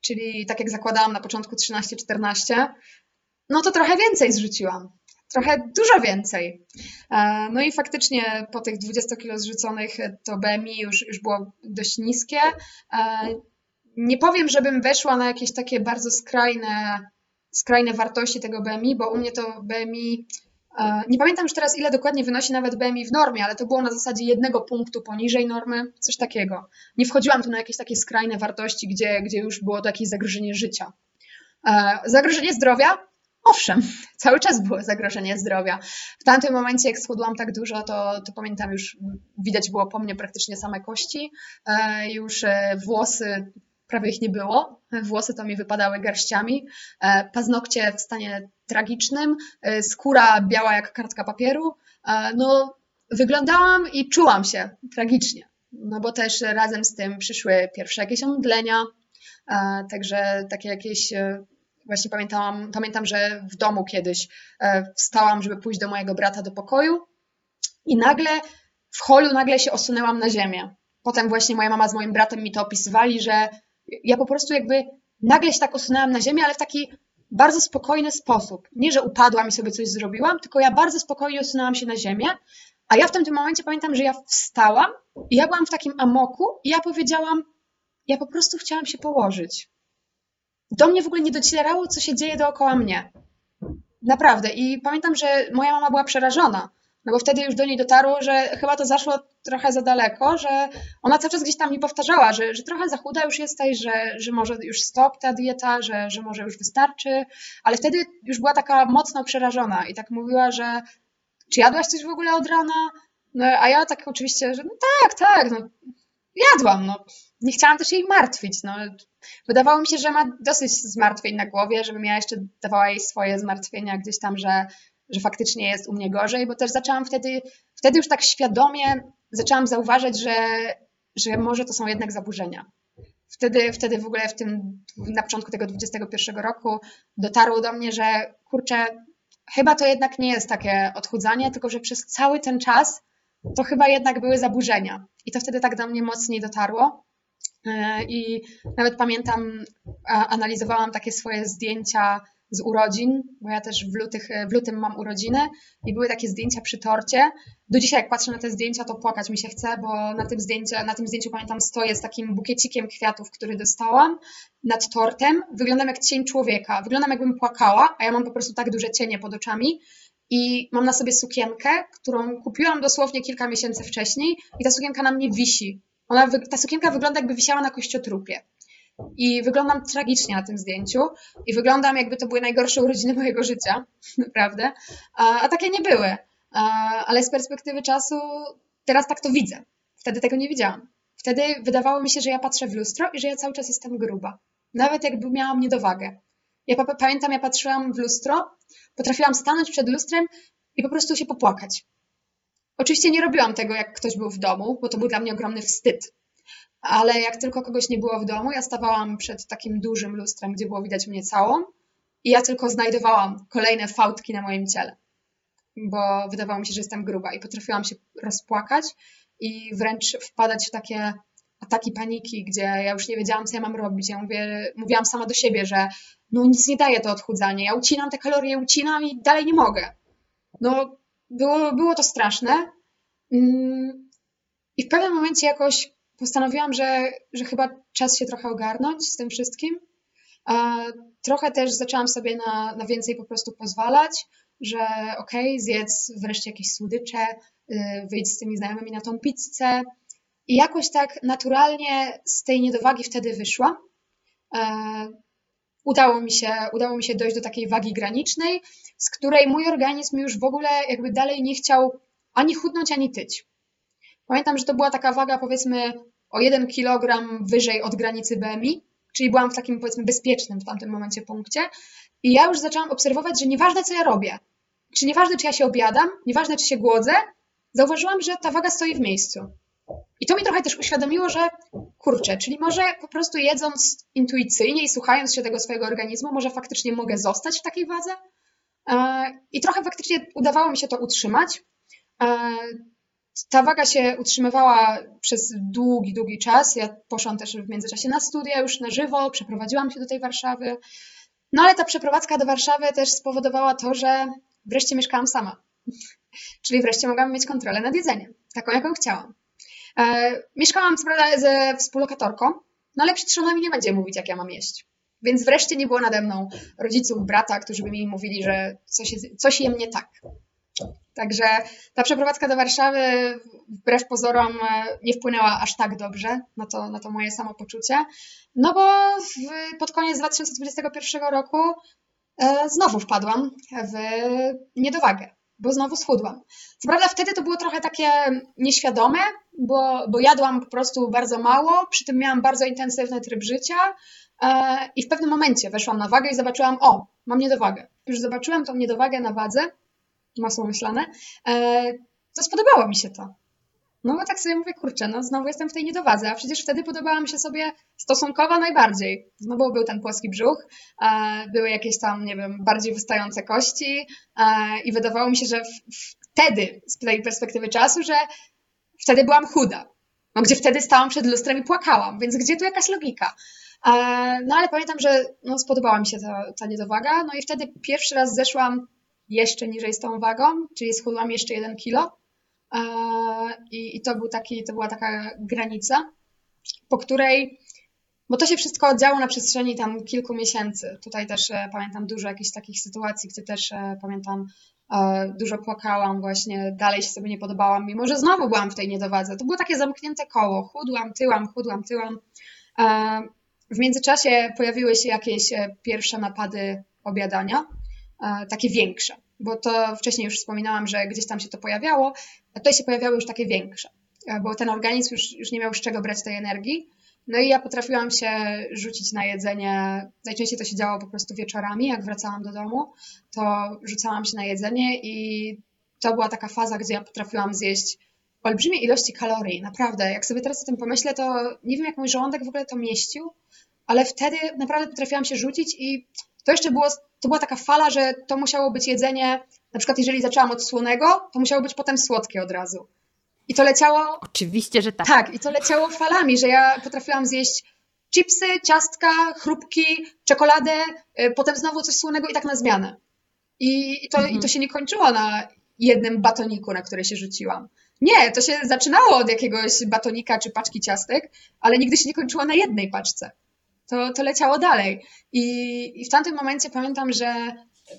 czyli tak jak zakładałam na początku 13-14, no to trochę więcej zrzuciłam. Trochę dużo więcej. E, no i faktycznie po tych 20 kilo zrzuconych to BMI już, już było dość niskie. E, nie powiem, żebym weszła na jakieś takie bardzo skrajne, skrajne wartości tego BMI, bo u mnie to BMI e, nie pamiętam już teraz, ile dokładnie wynosi nawet BMI w normie, ale to było na zasadzie jednego punktu poniżej normy, coś takiego. Nie wchodziłam tu na jakieś takie skrajne wartości, gdzie, gdzie już było to jakieś zagrożenie życia. Zagrożenie zdrowia Owszem, cały czas było zagrożenie zdrowia. W tamtym momencie, jak schudłam tak dużo, to, to pamiętam już, widać było po mnie praktycznie same kości, e, już e, włosy, prawie ich nie było, włosy to mi wypadały garściami, e, paznokcie w stanie tragicznym, skóra biała jak kartka papieru, no wyglądałam i czułam się tragicznie, no bo też razem z tym przyszły pierwsze jakieś omdlenia, także takie jakieś Właśnie pamiętałam, pamiętam, że w domu kiedyś e, wstałam, żeby pójść do mojego brata do pokoju i nagle w holu nagle się osunęłam na ziemię. Potem właśnie moja mama z moim bratem mi to opisywali, że ja po prostu jakby nagle się tak osunęłam na ziemię, ale w taki bardzo spokojny sposób. Nie, że upadłam i sobie coś zrobiłam, tylko ja bardzo spokojnie osunęłam się na ziemię, a ja w tym momencie pamiętam, że ja wstałam i ja byłam w takim amoku i ja powiedziałam, ja po prostu chciałam się położyć. Do mnie w ogóle nie docierało, co się dzieje dookoła mnie. Naprawdę. I pamiętam, że moja mama była przerażona, no bo wtedy już do niej dotarło, że chyba to zaszło trochę za daleko, że ona cały czas gdzieś tam mi powtarzała, że, że trochę za chuda już jesteś, że, że może już stop ta dieta, że, że może już wystarczy, ale wtedy już była taka mocno przerażona i tak mówiła, że czy jadłaś coś w ogóle od rana? No, a ja tak oczywiście, że no tak, tak, no, jadłam, no. Nie chciałam też jej martwić, no. Wydawało mi się, że ma dosyć zmartwień na głowie, żebym ja jeszcze dawała jej swoje zmartwienia gdzieś tam, że, że faktycznie jest u mnie gorzej, bo też zaczęłam wtedy, wtedy już tak świadomie zaczęłam zauważać, że, że może to są jednak zaburzenia. Wtedy, wtedy w ogóle w tym, na początku tego 21 roku dotarło do mnie, że kurczę, chyba to jednak nie jest takie odchudzanie, tylko że przez cały ten czas to chyba jednak były zaburzenia. I to wtedy tak do mnie mocniej dotarło. E, I nawet pamiętam, analizowałam takie swoje zdjęcia z urodzin, bo ja też w, lutych, w lutym mam urodziny i były takie zdjęcia przy torcie. Do dzisiaj jak patrzę na te zdjęcia, to płakać mi się chce, bo na tym, zdjęciu, na tym zdjęciu pamiętam stoję z takim bukiecikiem kwiatów, który dostałam nad tortem. Wyglądam jak cień człowieka, wyglądam jakbym płakała, a ja mam po prostu tak duże cienie pod oczami i mam na sobie sukienkę, którą kupiłam dosłownie kilka miesięcy wcześniej i ta sukienka na mnie wisi. Ona, ta sukienka wygląda jakby wisiała na kościotrupie. I wyglądam tragicznie na tym zdjęciu i wyglądam jakby to były najgorsze urodziny <laughs> mojego życia, naprawdę. A, a takie nie były. A, ale z perspektywy czasu teraz tak to widzę. Wtedy tego nie widziałam. Wtedy wydawało mi się, że ja patrzę w lustro i że ja cały czas jestem gruba. Nawet jakby miałam niedowagę. Ja pamiętam, ja patrzyłam w lustro, potrafiłam stanąć przed lustrem i po prostu się popłakać. Oczywiście nie robiłam tego, jak ktoś był w domu, bo to był dla mnie ogromny wstyd ale jak tylko kogoś nie było w domu, ja stawałam przed takim dużym lustrem, gdzie było widać mnie całą i ja tylko znajdowałam kolejne fałdki na moim ciele, bo wydawało mi się, że jestem gruba i potrafiłam się rozpłakać i wręcz wpadać w takie ataki paniki, gdzie ja już nie wiedziałam, co ja mam robić. Ja mówię, mówiłam sama do siebie, że no nic nie daje to odchudzanie. Ja ucinam te kalorie, ucinam i dalej nie mogę. No, było, było to straszne. Mm, I w pewnym momencie jakoś postanowiłam, że, że chyba czas się trochę ogarnąć z tym wszystkim. Trochę też zaczęłam sobie na, na więcej po prostu pozwalać, że okej, okay, zjedz wreszcie jakieś słodycze, y, wyjdź z tymi znajomymi na tą pizzę. I jakoś tak naturalnie z tej niedowagi wtedy wyszłam. Udało mi się, udało mi się dojść do takiej wagi granicznej, z której mój organizm już w ogóle jakby dalej nie chciał ani chudnąć, ani tyć. Pamiętam, że to była taka waga powiedzmy o 1 kg wyżej od granicy BMI, czyli byłam w takim powiedzmy bezpiecznym w tamtym momencie punkcie i ja już zaczęłam obserwować, że nieważne co ja robię, czy nieważne czy ja się obiadam, nieważne czy się głodzę, zauważyłam, że ta waga stoi w miejscu. I to mi trochę też uświadomiło, że kurczę, czyli może po prostu jedząc intuicyjnie i słuchając się tego swojego organizmu, może faktycznie mogę zostać w takiej wadze. E, I trochę faktycznie udawało mi się to utrzymać. E, ta waga się utrzymywała przez długi, długi czas. Ja poszłam też w międzyczasie na studia już na żywo, przeprowadziłam się do tej Warszawy. No ale ta przeprowadzka do Warszawy też spowodowała to, że wreszcie mieszkałam sama. <laughs> Czyli wreszcie mogłam mieć kontrolę nad jedzeniem, taką jaką chciałam. E, mieszkałam prawda ze współlokatorką, no ale przecież ona mi nie będzie mówić, jak ja mam jeść. Więc wreszcie nie było nade mną rodziców, brata, którzy by mi mówili, że coś, jest, coś jem nie tak. Także ta przeprowadzka do Warszawy wbrew pozorom e, nie wpłynęła aż tak dobrze na to, na to moje samopoczucie, no bo w, pod koniec 2021 roku e, znowu wpadłam w niedowagę, bo znowu schudłam. Co prawda wtedy to było trochę takie nieświadome, bo, bo jadłam po prostu bardzo mało, przy tym miałam bardzo intensywny tryb życia e, i w pewnym momencie weszłam na wagę i zobaczyłam, o, mam niedowagę. Już zobaczyłam tą niedowagę na wadze, masło myślane, e, to spodobało mi się to. No bo tak sobie mówię, kurczę, no znowu jestem w tej niedowadze, a przecież wtedy podobała mi się sobie stosunkowo najbardziej. Znowu był ten płaski brzuch, e, były jakieś tam, nie wiem, bardziej wystające kości e, i wydawało mi się, że wtedy, z tej perspektywy czasu, że wtedy byłam chuda. No gdzie wtedy stałam przed lustrem i płakałam, więc gdzie tu jakaś logika? No ale pamiętam, że no, spodobała mi się ta, ta niedowaga, no i wtedy pierwszy raz zeszłam jeszcze niżej z tą wagą, czyli schudłam jeszcze 1 kilo. E, I, I, to, był taki, to była taka granica, po której bo to się wszystko działo na przestrzeni tam kilku miesięcy. Tutaj też e, pamiętam dużo jakichś takich sytuacji, gdzie też e, pamiętam dużo płakałam właśnie, dalej się sobie nie podobałam, mimo że znowu byłam w tej niedowadze. To było takie zamknięte koło, chudłam, tyłam, chudłam, tyłam. W międzyczasie pojawiły się jakieś pierwsze napady obiadania, takie większe, bo to wcześniej już wspominałam, że gdzieś tam się to pojawiało, a tutaj się pojawiały już takie większe, bo ten organizm już, już nie miał z czego brać tej energii. No i ja potrafiłam się rzucić na jedzenie. Najczęściej to się działo po prostu wieczorami, jak wracałam do domu, to rzucałam się na jedzenie i to była taka faza, gdzie ja potrafiłam zjeść olbrzymie ilości kalorii, naprawdę. Jak sobie teraz o tym pomyślę, to nie wiem, jak mój żołądek w ogóle to mieścił, ale wtedy naprawdę potrafiłam się rzucić i to jeszcze było, to była taka fala, że to musiało być jedzenie, na przykład jeżeli zaczęłam od słonego, to musiało być potem słodkie od razu. I to leciało... Oczywiście, że tak. Tak, i to leciało falami, że ja potrafiłam zjeść chipsy, ciastka, chrupki, czekoladę, y, potem znowu coś słonego i tak na zmianę. I, to, mhm. i to się nie kończyło na jednym batoniku, na który się rzuciłam. Nie, to się zaczynało od jakiegoś batonika czy paczki ciastek, ale nigdy się nie kończyło na jednej paczce. To, to leciało dalej. I, I w tamtym momencie pamiętam, że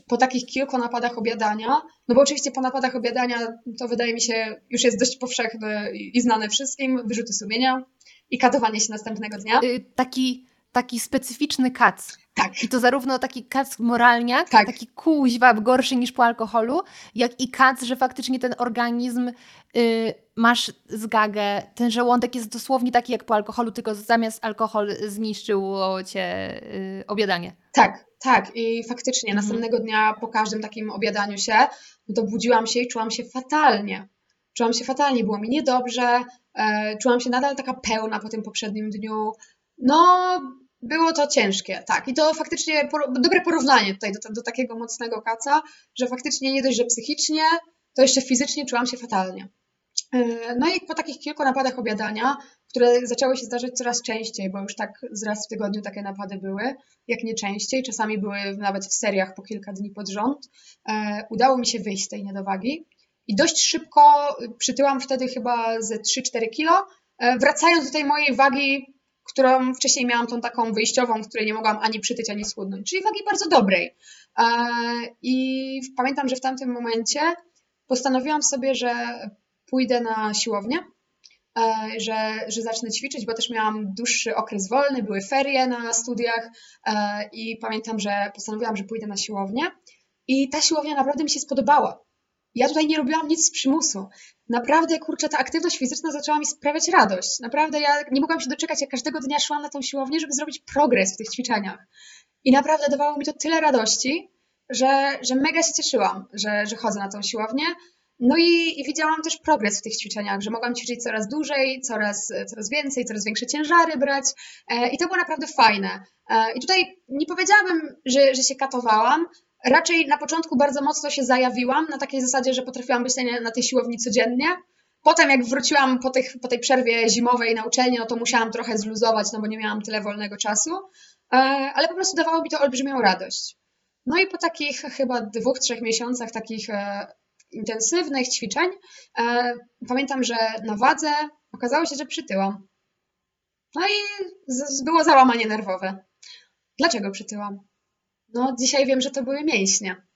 po takich kilku napadach obiadania, no bo oczywiście po napadach obiadania to wydaje mi się już jest dość powszechne i znane wszystkim, wyrzuty sumienia i katowanie się następnego dnia. Yy, taki, taki specyficzny kac. Tak. I to zarówno taki kac moralniak, tak. taki kuźwa gorszy niż po alkoholu, jak i kac, że faktycznie ten organizm y, masz zgagę, ten żołądek jest dosłownie taki jak po alkoholu, tylko zamiast alkohol zniszczyło cię y, obiadanie. Tak, tak. I faktycznie mhm. następnego dnia po każdym takim obiadaniu się, no to budziłam się i czułam się fatalnie. Czułam się fatalnie, było mi niedobrze, e, czułam się nadal taka pełna po tym poprzednim dniu. No, było to ciężkie, tak. I to faktycznie dobre porównanie tutaj do, do takiego mocnego kaca, że faktycznie nie dość, że psychicznie, to jeszcze fizycznie czułam się fatalnie. E, no i po takich kilku napadach obiadania, które zaczęły się zdarzać coraz częściej, bo już tak raz w tygodniu takie napady były, jak nie częściej, czasami były nawet w seriach po kilka dni pod rząd, e, udało mi się wyjść z tej niedowagi i dość szybko przytyłam wtedy chyba ze 3-4 kilo, e, wracając do tej mojej wagi którą wcześniej miałam tą taką wyjściową, w której nie mogłam ani przytyć, ani schudnąć, czyli wagi bardzo dobrej. E, I pamiętam, że w tamtym momencie postanowiłam sobie, że pójdę na siłownię, e, że, że zacznę ćwiczyć, bo też miałam dłuższy okres wolny, były ferie na studiach e, i pamiętam, że postanowiłam, że pójdę na siłownię. I ta siłownia naprawdę mi się spodobała. Ja tutaj nie robiłam nic z przymusu. Naprawdę, kurczę, ta aktywność fizyczna zaczęła mi sprawiać radość. Naprawdę, ja nie mogłam się doczekać, jak każdego dnia szłam na tą siłownię, żeby zrobić progres w tych ćwiczeniach. I naprawdę dawało mi to tyle radości, że, że mega się cieszyłam, że, że chodzę na tą siłownię. No i, i widziałam też progres w tych ćwiczeniach, że mogłam ćwiczyć coraz dłużej, coraz, coraz więcej, coraz większe ciężary brać e, i to było naprawdę fajne. E, I tutaj nie powiedziałabym, że, że się katowałam, raczej na początku bardzo mocno się zajawiłam na takiej zasadzie, że potrafiłam być na, tej siłowni codziennie. Potem jak wróciłam po, tych, po tej przerwie zimowej na uczelni, no to musiałam trochę zluzować, no bo nie miałam tyle wolnego czasu, e, ale po prostu dawało mi to olbrzymią radość. No i po takich chyba dwóch, trzech miesiącach takich e, intensywnych ćwiczeń, e, pamiętam, że na wadze okazało się, że przytyłam. No i było załamanie nerwowe. Dlaczego przytyłam? No, dzisiaj wiem, że to były mięśnie.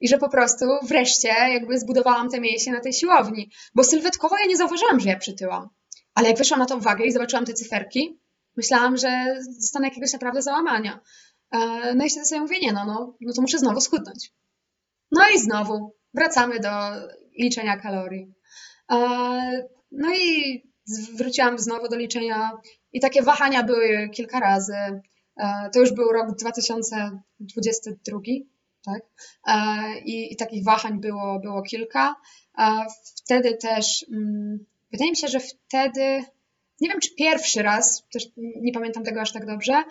I że po prostu wreszcie jakby zbudowałam te mięśnie na tej siłowni. Bo sylwetkowo ja nie zauważyłam, że ja przytyłam. Ale jak wyszłam na tą wagę i zobaczyłam te cyferki, myślałam, że zostanę jakiegoś naprawdę załamania. E, no i wtedy sobie mówię, nie no, no, no to muszę znowu schudnąć. No i znowu wracamy do liczenia kalorii. E, no i wróciłam znowu do liczenia i takie wahania były kilka razy. E, to już był rok 2022, tak? E, I, i takich wahań było, było kilka. E, wtedy też, mm, wydaje mi się, że wtedy, nie wiem czy pierwszy raz, też nie pamiętam tego aż tak dobrze,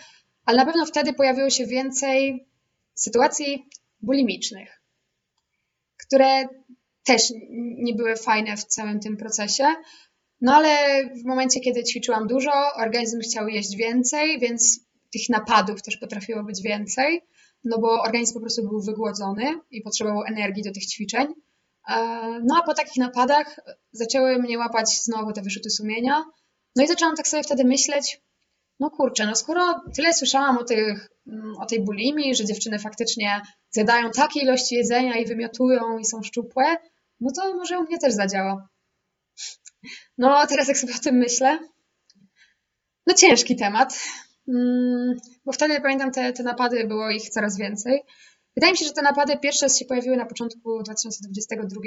ale na pewno wtedy pojawiło się więcej sytuacji bulimicznych, które też nie były fajne w całym tym procesie. No ale w momencie, kiedy ćwiczyłam dużo, organizm chciał jeść więcej, więc tych napadów też potrafiło być więcej, no bo organizm po prostu był wygłodzony i potrzebował energii do tych ćwiczeń. E, no a po takich napadach zaczęły mnie łapać znowu te wyrzuty sumienia. No i zaczęłam tak sobie wtedy myśleć, no kurczę, no skoro tyle słyszałam o, tych, mm, o tej bulimii, że dziewczyny faktycznie zjadają takie ilości jedzenia i wymiotują i są szczupłe, no to może u mnie też zadziała. No teraz jak sobie o tym myślę, no ciężki temat, bo wtedy pamiętam te, te napady, było ich coraz więcej. Wydaje mi się, że te napady pierwsze raz się pojawiły na początku 2022,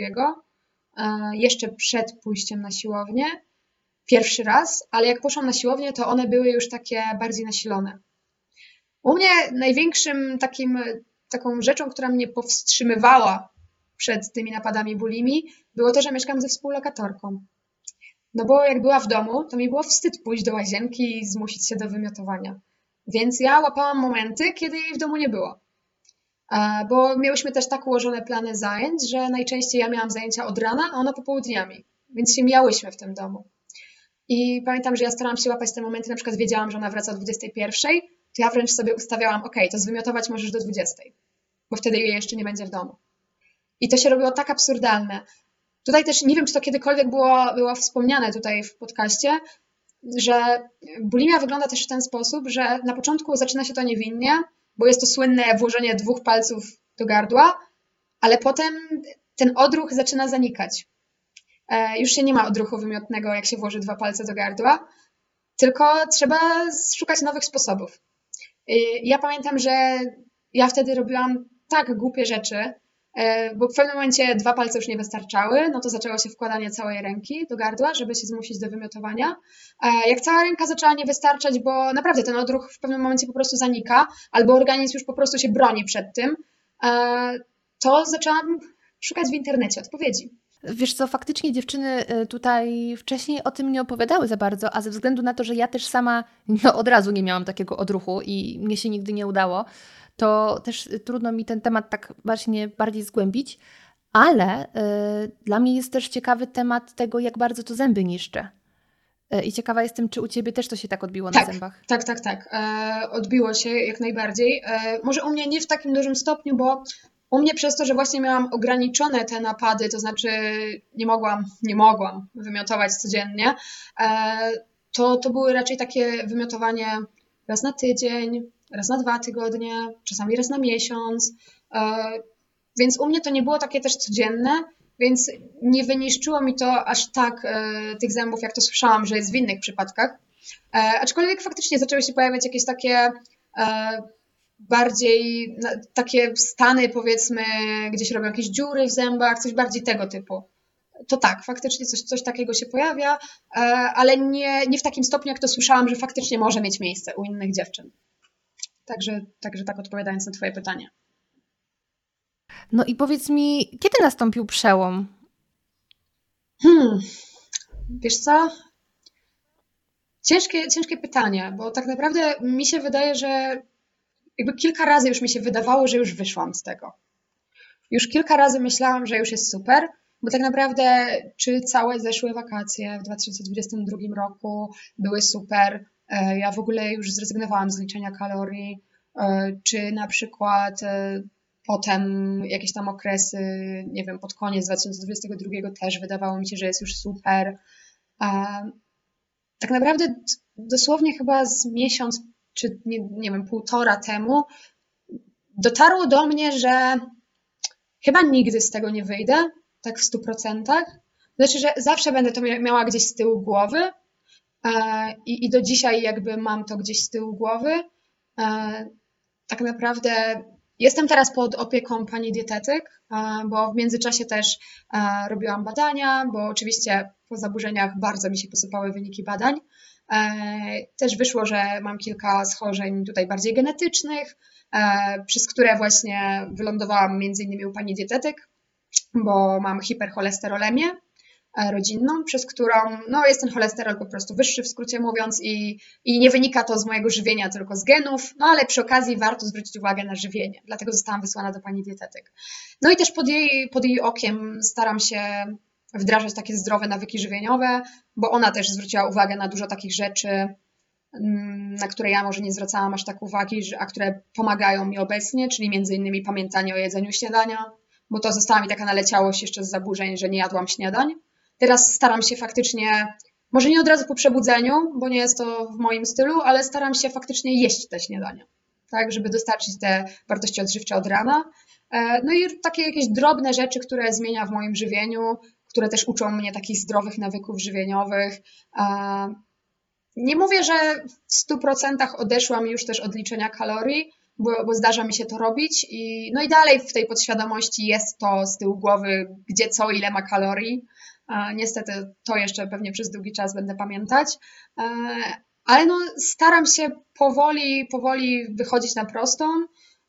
e, jeszcze przed pójściem na siłownię pierwszy raz, ale jak poszłam na siłownię, to one były już takie bardziej nasilone. U mnie największym takim, taką rzeczą, która mnie powstrzymywała przed tymi napadami bulimi, było to, że mieszkam ze współlokatorką. No bo jak była w domu, to mi było wstyd pójść do łazienki i zmusić się do wymiotowania. Więc ja łapałam momenty, kiedy jej w domu nie było. Bo miałyśmy też tak ułożone plany zajęć, że najczęściej ja miałam zajęcia od rana, a ona popołudniami. Więc się miałyśmy w tym domu. I pamiętam, że ja starałam się łapać te momenty, na przykład wiedziałam, że ona wraca o 21, to ja wręcz sobie ustawiałam, ok, to zwymiotować możesz do 20, bo wtedy jej jeszcze nie będzie w domu. I to się robiło tak absurdalne. Tutaj też nie wiem, czy to kiedykolwiek było, było wspomniane tutaj w podcaście, że bulimia wygląda też w ten sposób, że na początku zaczyna się to niewinnie, bo jest to słynne włożenie dwóch palców do gardła, ale potem ten odruch zaczyna zanikać. E, już się nie ma odruchu wymiotnego, jak się włoży dwa palce do gardła, tylko trzeba szukać nowych sposobów. Ja pamiętam, że ja wtedy robiłam tak głupie rzeczy, e, bo w pewnym momencie dwa palce już nie wystarczały, no to zaczęło się wkładanie całej ręki do gardła, żeby się zmusić do wymiotowania. E, jak cała ręka zaczęła nie wystarczać, bo naprawdę ten odruch w pewnym momencie po prostu zanika, albo organizm już po prostu się broni przed tym, to zaczęłam szukać w internecie odpowiedzi. Wiesz co, faktycznie dziewczyny e, tutaj wcześniej o tym nie opowiadały za bardzo, a ze względu na to, że ja też sama no, od razu nie miałam takiego odruchu i mnie się nigdy nie udało, to też trudno mi ten temat tak właśnie bardziej zgłębić, ale y, dla mnie jest też ciekawy temat tego, jak bardzo to zęby niszczy. I ciekawa jestem, czy u Ciebie też to się tak odbiło tak, na zębach? Tak, tak, tak. E, odbiło się jak najbardziej. E, może u mnie nie w takim dużym stopniu, bo u mnie przez to, że właśnie miałam ograniczone te napady, to znaczy nie mogłam, nie mogłam wymiotować codziennie, e, to, to były raczej takie wymiotowanie raz na tydzień, raz na dwa tygodnie, czasami raz na miesiąc. E, więc u mnie to nie było takie też codzienne, więc nie wyniszczyło mi to aż tak e, tych zębów, jak to słyszałam, że jest w innych przypadkach. Aczkolwiek faktycznie zaczęły się pojawiać jakieś takie bardziej takie stany, powiedzmy, gdzie się robią jakieś dziury w zębach, coś bardziej tego typu. To tak, faktycznie coś, coś takiego się pojawia, e, ale nie, nie w takim stopniu, jak to słyszałam, że faktycznie może mieć miejsce u innych dziewczyn. Także, także tak odpowiadając na Twoje pytanie. No i powiedz mi, kiedy nastąpił przełom? Hmm, wiesz co? Ciężkie, ciężkie pytanie, bo tak naprawdę mi się wydaje, że jakby kilka razy już mi się wydawało, że już wyszłam z tego. Już kilka razy myślałam, że już jest super, bo tak naprawdę czy całe zeszłe wakacje w 2022 roku były super. E, ja w ogóle już zrezygnowałam z liczenia kalorii, e, czy na przykład e, potem jakieś tam okresy, nie wiem, pod koniec 2022 też wydawało mi się, że jest już super. Tak naprawdę dosłownie chyba z miesiąc czy nie, nie wiem, półtora temu, dotarło do mnie, że chyba nigdy z tego nie wyjdę, tak w stu procentach. Znaczy, że zawsze będę to miała gdzieś z tyłu głowy i, i do dzisiaj jakby mam to gdzieś z tyłu głowy. E, tak naprawdę jestem teraz pod opieką pani dietetyk, e, bo w międzyczasie też robiłam badania, bo oczywiście po zaburzeniach bardzo mi się posypały wyniki badań. E, też wyszło, że mam kilka schorzeń tutaj bardziej genetycznych, e, przez które właśnie wylądowałam między innymi u pani dietetyk, bo mam hipercholesterolemię e, rodzinną, przez którą no, jest ten cholesterol po prostu wyższy, w skrócie mówiąc, i, i nie wynika to z mojego żywienia, tylko z genów, no ale przy okazji warto zwrócić uwagę na żywienie, dlatego zostałam wysłana do pani dietetyk. No i też pod jej, pod jej okiem staram się wdrażać takie zdrowe nawyki żywieniowe, bo ona też zwróciła uwagę na dużo takich rzeczy, mm, na które ja może nie zwracałam aż tak uwagi, a które pomagają mi obecnie, czyli między innymi pamiętanie o jedzeniu śniadania, bo to została mi taka naleciałość jeszcze z zaburzeń, że nie jadłam śniadań. Teraz staram się faktycznie może nie od razu po przebudzeniu, bo nie jest to w moim stylu, ale staram się faktycznie jeść te śniadania, tak, żeby dostarczyć te wartości odżywcze od rana. E, no i takie jakieś drobne rzeczy, które zmienia w moim żywieniu, które też uczą mnie takich zdrowych nawyków żywieniowych. E, nie mówię, że w 100% odeszłam już też od liczenia kalorii, bo, bo, zdarza mi się to robić. I, no i dalej w tej podświadomości jest to z tyłu głowy, gdzie co, ile ma kalorii. E, niestety to jeszcze pewnie przez długi czas będę pamiętać. E, ale no, staram się powoli, powoli wychodzić na prostą.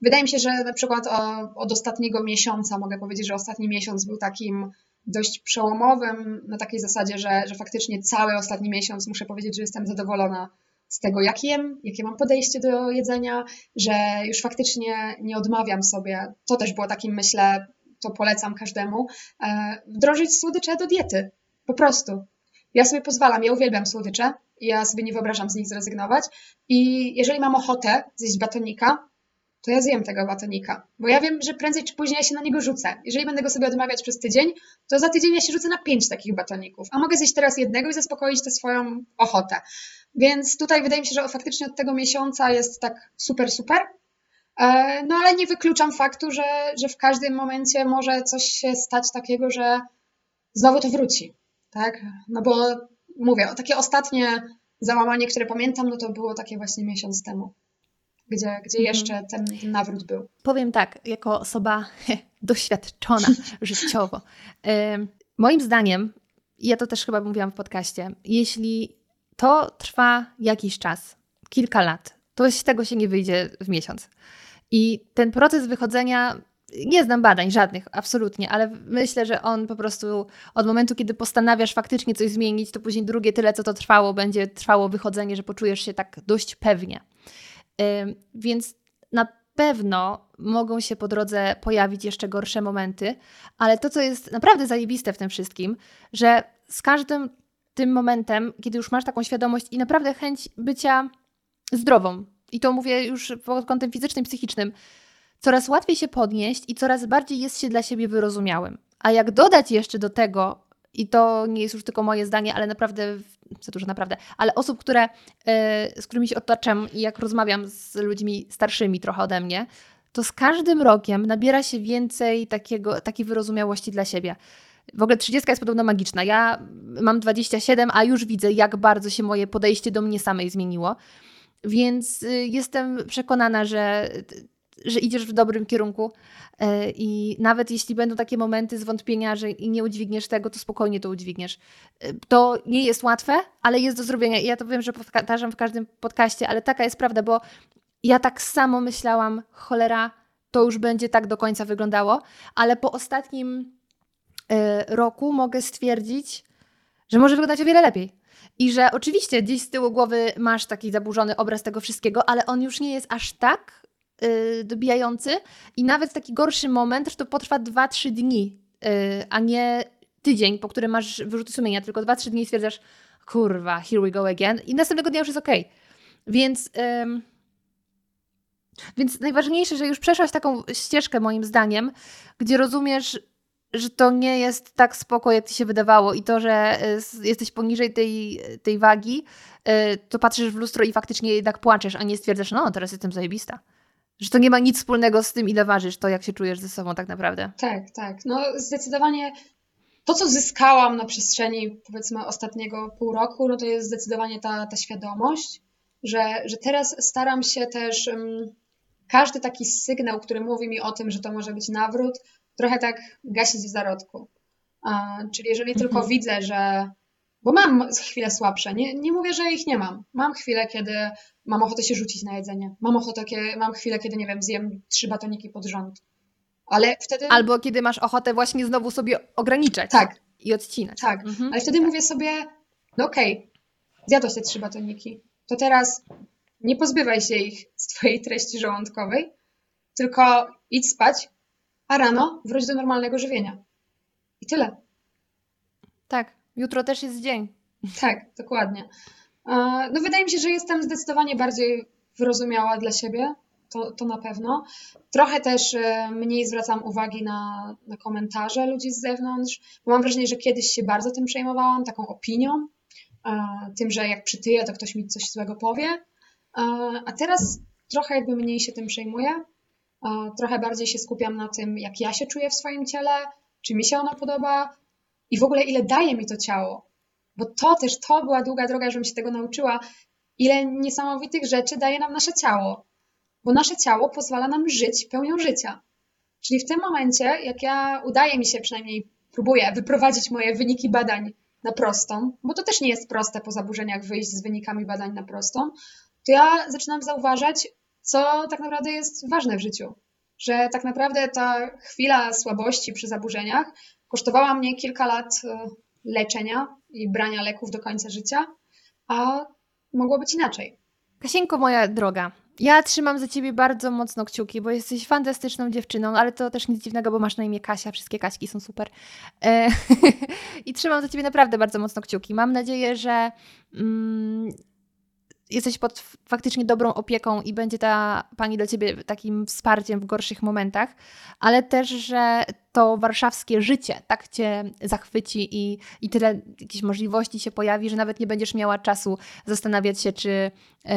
Wydaje mi się, że na przykład od ostatniego miesiąca mogę powiedzieć, że ostatni miesiąc był takim dość przełomowym na takiej zasadzie, że, że faktycznie cały ostatni miesiąc muszę powiedzieć, że jestem zadowolona z tego, jak jem, jakie mam podejście do jedzenia, że już faktycznie nie odmawiam sobie. To też było takim, myślę, to polecam każdemu, e, wdrożyć słodycze do diety. Po prostu. Ja sobie pozwalam, ja uwielbiam słodycze, ja sobie nie wyobrażam z nich zrezygnować i jeżeli mam ochotę zjeść batonika, to ja zjem tego batonika, bo ja wiem, że prędzej czy później ja się na niego rzucę. Jeżeli będę go sobie odmawiać przez tydzień, to za tydzień ja się rzucę na pięć takich batoników, a mogę zjeść teraz jednego i zaspokoić tę swoją ochotę. Więc tutaj wydaje mi się, że faktycznie od tego miesiąca jest tak super, super. E, no ale nie wykluczam faktu, że, że w każdym momencie może coś się stać takiego, że znowu to wróci. Tak? No bo mówię, takie ostatnie załamanie, które pamiętam, no to było takie właśnie miesiąc temu gdzie, gdzie mhm. jeszcze ten, ten nawrót był. Powiem tak, jako osoba <laughs> doświadczona <laughs> życiowo. moim zdaniem, ja to też chyba mówiłam w podcaście, jeśli to trwa jakiś czas, kilka lat, to z tego się nie wyjdzie w miesiąc. I ten proces wychodzenia, nie znam badań żadnych, absolutnie, ale myślę, że on po prostu od momentu, kiedy postanawiasz faktycznie coś zmienić, to później drugie tyle, co to trwało, będzie trwało wychodzenie, że poczujesz się tak dość pewnie. Więc na pewno mogą się po drodze pojawić jeszcze gorsze momenty, ale to, co jest naprawdę zajebiste w tym wszystkim, że z każdym tym momentem, kiedy już masz taką świadomość i naprawdę chęć bycia zdrową, i to mówię już pod kątem fizycznym, psychicznym, coraz łatwiej się podnieść i coraz bardziej jest się dla siebie wyrozumiałym. A jak dodać jeszcze do tego, i to nie jest już tylko moje zdanie, ale naprawdę za dużo naprawdę, ale osób, które, e, z którymi się otaczam i jak rozmawiam z ludźmi starszymi trochę ode mnie, to z każdym rokiem nabiera się więcej takiego, takiej wyrozumiałości dla siebie. W ogóle 30 jest podobno magiczna. Ja mam 27, a już widzę, jak bardzo się moje podejście do mnie samej zmieniło. Więc y, jestem przekonana, że że idziesz w dobrym kierunku e, i nawet jeśli będą takie momenty zwątpienia, że nie udźwigniesz tego, to spokojnie to udźwigniesz. E, to nie jest łatwe, ale jest do zrobienia i ja to wiem, że powtarzam w każdym podcaście, ale taka jest prawda, bo ja tak samo myślałam, cholera, to już będzie tak do końca wyglądało, ale po ostatnim e, roku mogę stwierdzić, że może wyglądać o wiele lepiej. I że oczywiście gdzieś z tyłu głowy masz taki zaburzony obraz tego wszystkiego, ale on już nie jest aż tak yy, dobijający. I nawet taki gorszy moment, że to potrwa 2-3 dni, yy, a nie tydzień, po którym masz wyrzuty sumienia, tylko 2-3 dni stwierdzasz, kurwa, here we go again. I następnego dnia już jest ok. Więc, yy, więc najważniejsze, że już przeszłaś taką ścieżkę moim zdaniem, gdzie rozumiesz, że to nie jest tak spoko, jak ci się wydawało i to, że y, jesteś poniżej tej, tej wagi, y, to patrzysz w lustro i faktycznie jednak płaczesz, a nie stwierdzasz, no teraz jestem zajebista. Że to nie ma nic wspólnego z tym, ile ważysz, to jak się czujesz ze sobą tak naprawdę. Tak, tak. No zdecydowanie to, co zyskałam na przestrzeni powiedzmy ostatniego pół roku, no to jest zdecydowanie ta, ta świadomość, że, że teraz staram się też um, każdy taki sygnał, który mówi mi o tym, że to może być nawrót, trochę tak gasić w zarodku. Czyli jeżeli tylko mhm. widzę, że bo mam chwile słabsze, nie, nie mówię, że ich nie mam. Mam chwilę, kiedy mam ochotę się rzucić na jedzenie. Mam ochotę, kiedy, mam chwilę, kiedy, nie wiem, zjem trzy batoniki pod rząd. Ale wtedy... Albo kiedy masz ochotę właśnie znowu sobie ograniczać. Tak. I odcinać. Tak, mhm. ale wtedy tak. mówię sobie, no okej, okay, zjadłaś te trzy batoniki, to teraz nie pozbywaj się ich z twojej treści żołądkowej, tylko idź spać, a rano wróć do normalnego żywienia. I tyle. Tak, jutro też jest dzień. Tak, dokładnie. No wydaje mi się, że jestem zdecydowanie bardziej wyrozumiała dla siebie, to, to na pewno. Trochę też e, mniej zwracam uwagi na, na komentarze ludzi z zewnątrz, bo mam wrażenie, że kiedyś się bardzo tym przejmowałam, taką opinią. tym, że jak przytyję, to ktoś mi coś złego powie. A teraz trochę jakby mniej się tym przejmuję. Trochę bardziej się skupiam na tym, jak ja się czuję w swoim ciele, czy mi się ono podoba i w ogóle ile daje mi to ciało. Bo to też, to była długa droga, żebym się tego nauczyła, ile niesamowitych rzeczy daje nam nasze ciało. Bo nasze ciało pozwala nam żyć pełnią życia. Czyli w tym momencie, jak ja udaje mi się przynajmniej, próbuję wyprowadzić moje wyniki badań na prostą, bo to też nie jest proste po zaburzeniach wyjść z wynikami badań na prostą, to ja zaczynam zauważać, co tak naprawdę jest ważne w życiu. Że tak naprawdę ta chwila słabości przy zaburzeniach kosztowała mnie kilka lat e, leczenia i brania leków do końca życia, a mogło być inaczej. Kasieńko, moja droga, ja trzymam za ciebie bardzo mocno kciuki, bo jesteś fantastyczną dziewczyną, ale to też nic dziwnego, bo masz na imię Kasia, wszystkie Kaśki są super. E <laughs> I trzymam za ciebie naprawdę bardzo mocno kciuki. Mam nadzieję, że mm, jesteś pod faktycznie dobrą opieką i będzie ta pani dla ciebie takim wsparciem w gorszych momentach, ale też, że to warszawskie życie tak cię zachwyci i, i tyle jakichś możliwości się pojawi, że nawet nie będziesz miała czasu zastanawiać się, czy. Yy,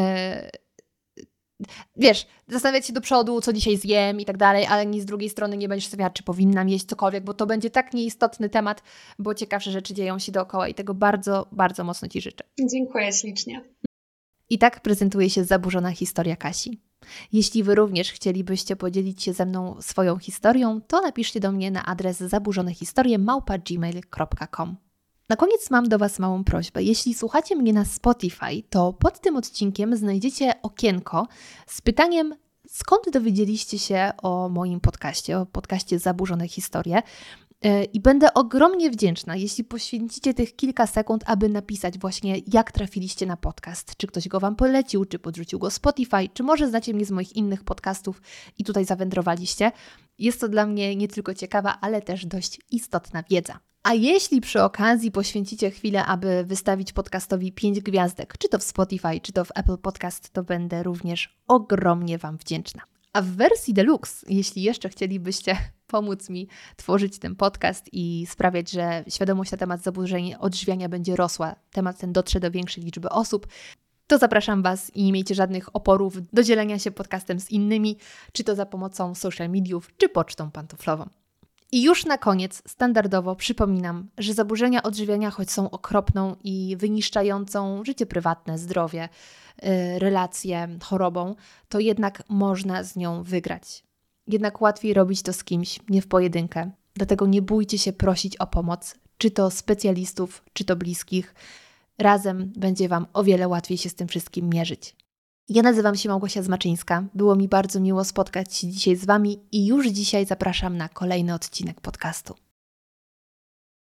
wiesz, zastanawiać się do przodu, co dzisiaj zjem i tak dalej, ale ni z drugiej strony nie będziesz stawiała, czy powinnam jeść cokolwiek, bo to będzie tak nieistotny temat, bo ciekawsze rzeczy dzieją się dookoła i tego bardzo, bardzo mocno Ci życzę. Dziękuję ślicznie. I tak prezentuje się zaburzona historia Kasi. Jeśli Wy również chcielibyście podzielić się ze mną swoją historią, to napiszcie do mnie na adres zaburzonehistorie.gmail.com Na koniec mam do Was małą prośbę. Jeśli słuchacie mnie na Spotify, to pod tym odcinkiem znajdziecie okienko z pytaniem, skąd dowiedzieliście się o moim podcaście, o podcaście Zaburzone Historie. E, I będę ogromnie wdzięczna, jeśli poświęcicie tych kilka sekund, aby napisać właśnie, jak trafiliście na podcast. Czy ktoś go Wam polecił, czy podrzucił go Spotify, czy może znacie mnie z moich innych podcastów i tutaj zawędrowaliście. Jest to dla mnie nie tylko ciekawa, ale też dość istotna wiedza. A jeśli przy okazji poświęcicie chwilę, aby wystawić podcastowi 5 gwiazdek, czy to w Spotify, czy to w Apple Podcast, to będę również ogromnie Wam wdzięczna. A w wersji deluxe, jeśli jeszcze chcielibyście pomóc mi tworzyć ten podcast i sprawiać, że świadomość na temat zaburzeń odżywiania będzie rosła, temat ten dotrze do większej liczby osób, to zapraszam Was i nie miejcie żadnych oporów do dzielenia się podcastem z innymi, czy to za pomocą social mediów, czy pocztą pantoflową. I już na koniec, standardowo przypominam, że zaburzenia odżywiania, choć są okropną i wyniszczającą życie prywatne, zdrowie, yy, relacje, chorobą, to jednak można z nią wygrać. Jednak łatwiej robić to z kimś, nie w pojedynkę. Dlatego nie bójcie się prosić o pomoc, czy to specjalistów, czy to bliskich. Razem będzie Wam o wiele łatwiej się z tym wszystkim mierzyć. Ja nazywam się Małgosia Zmaczyńska. Było mi bardzo miło spotkać się dzisiaj z Wami i już dzisiaj zapraszam na kolejny odcinek podcastu.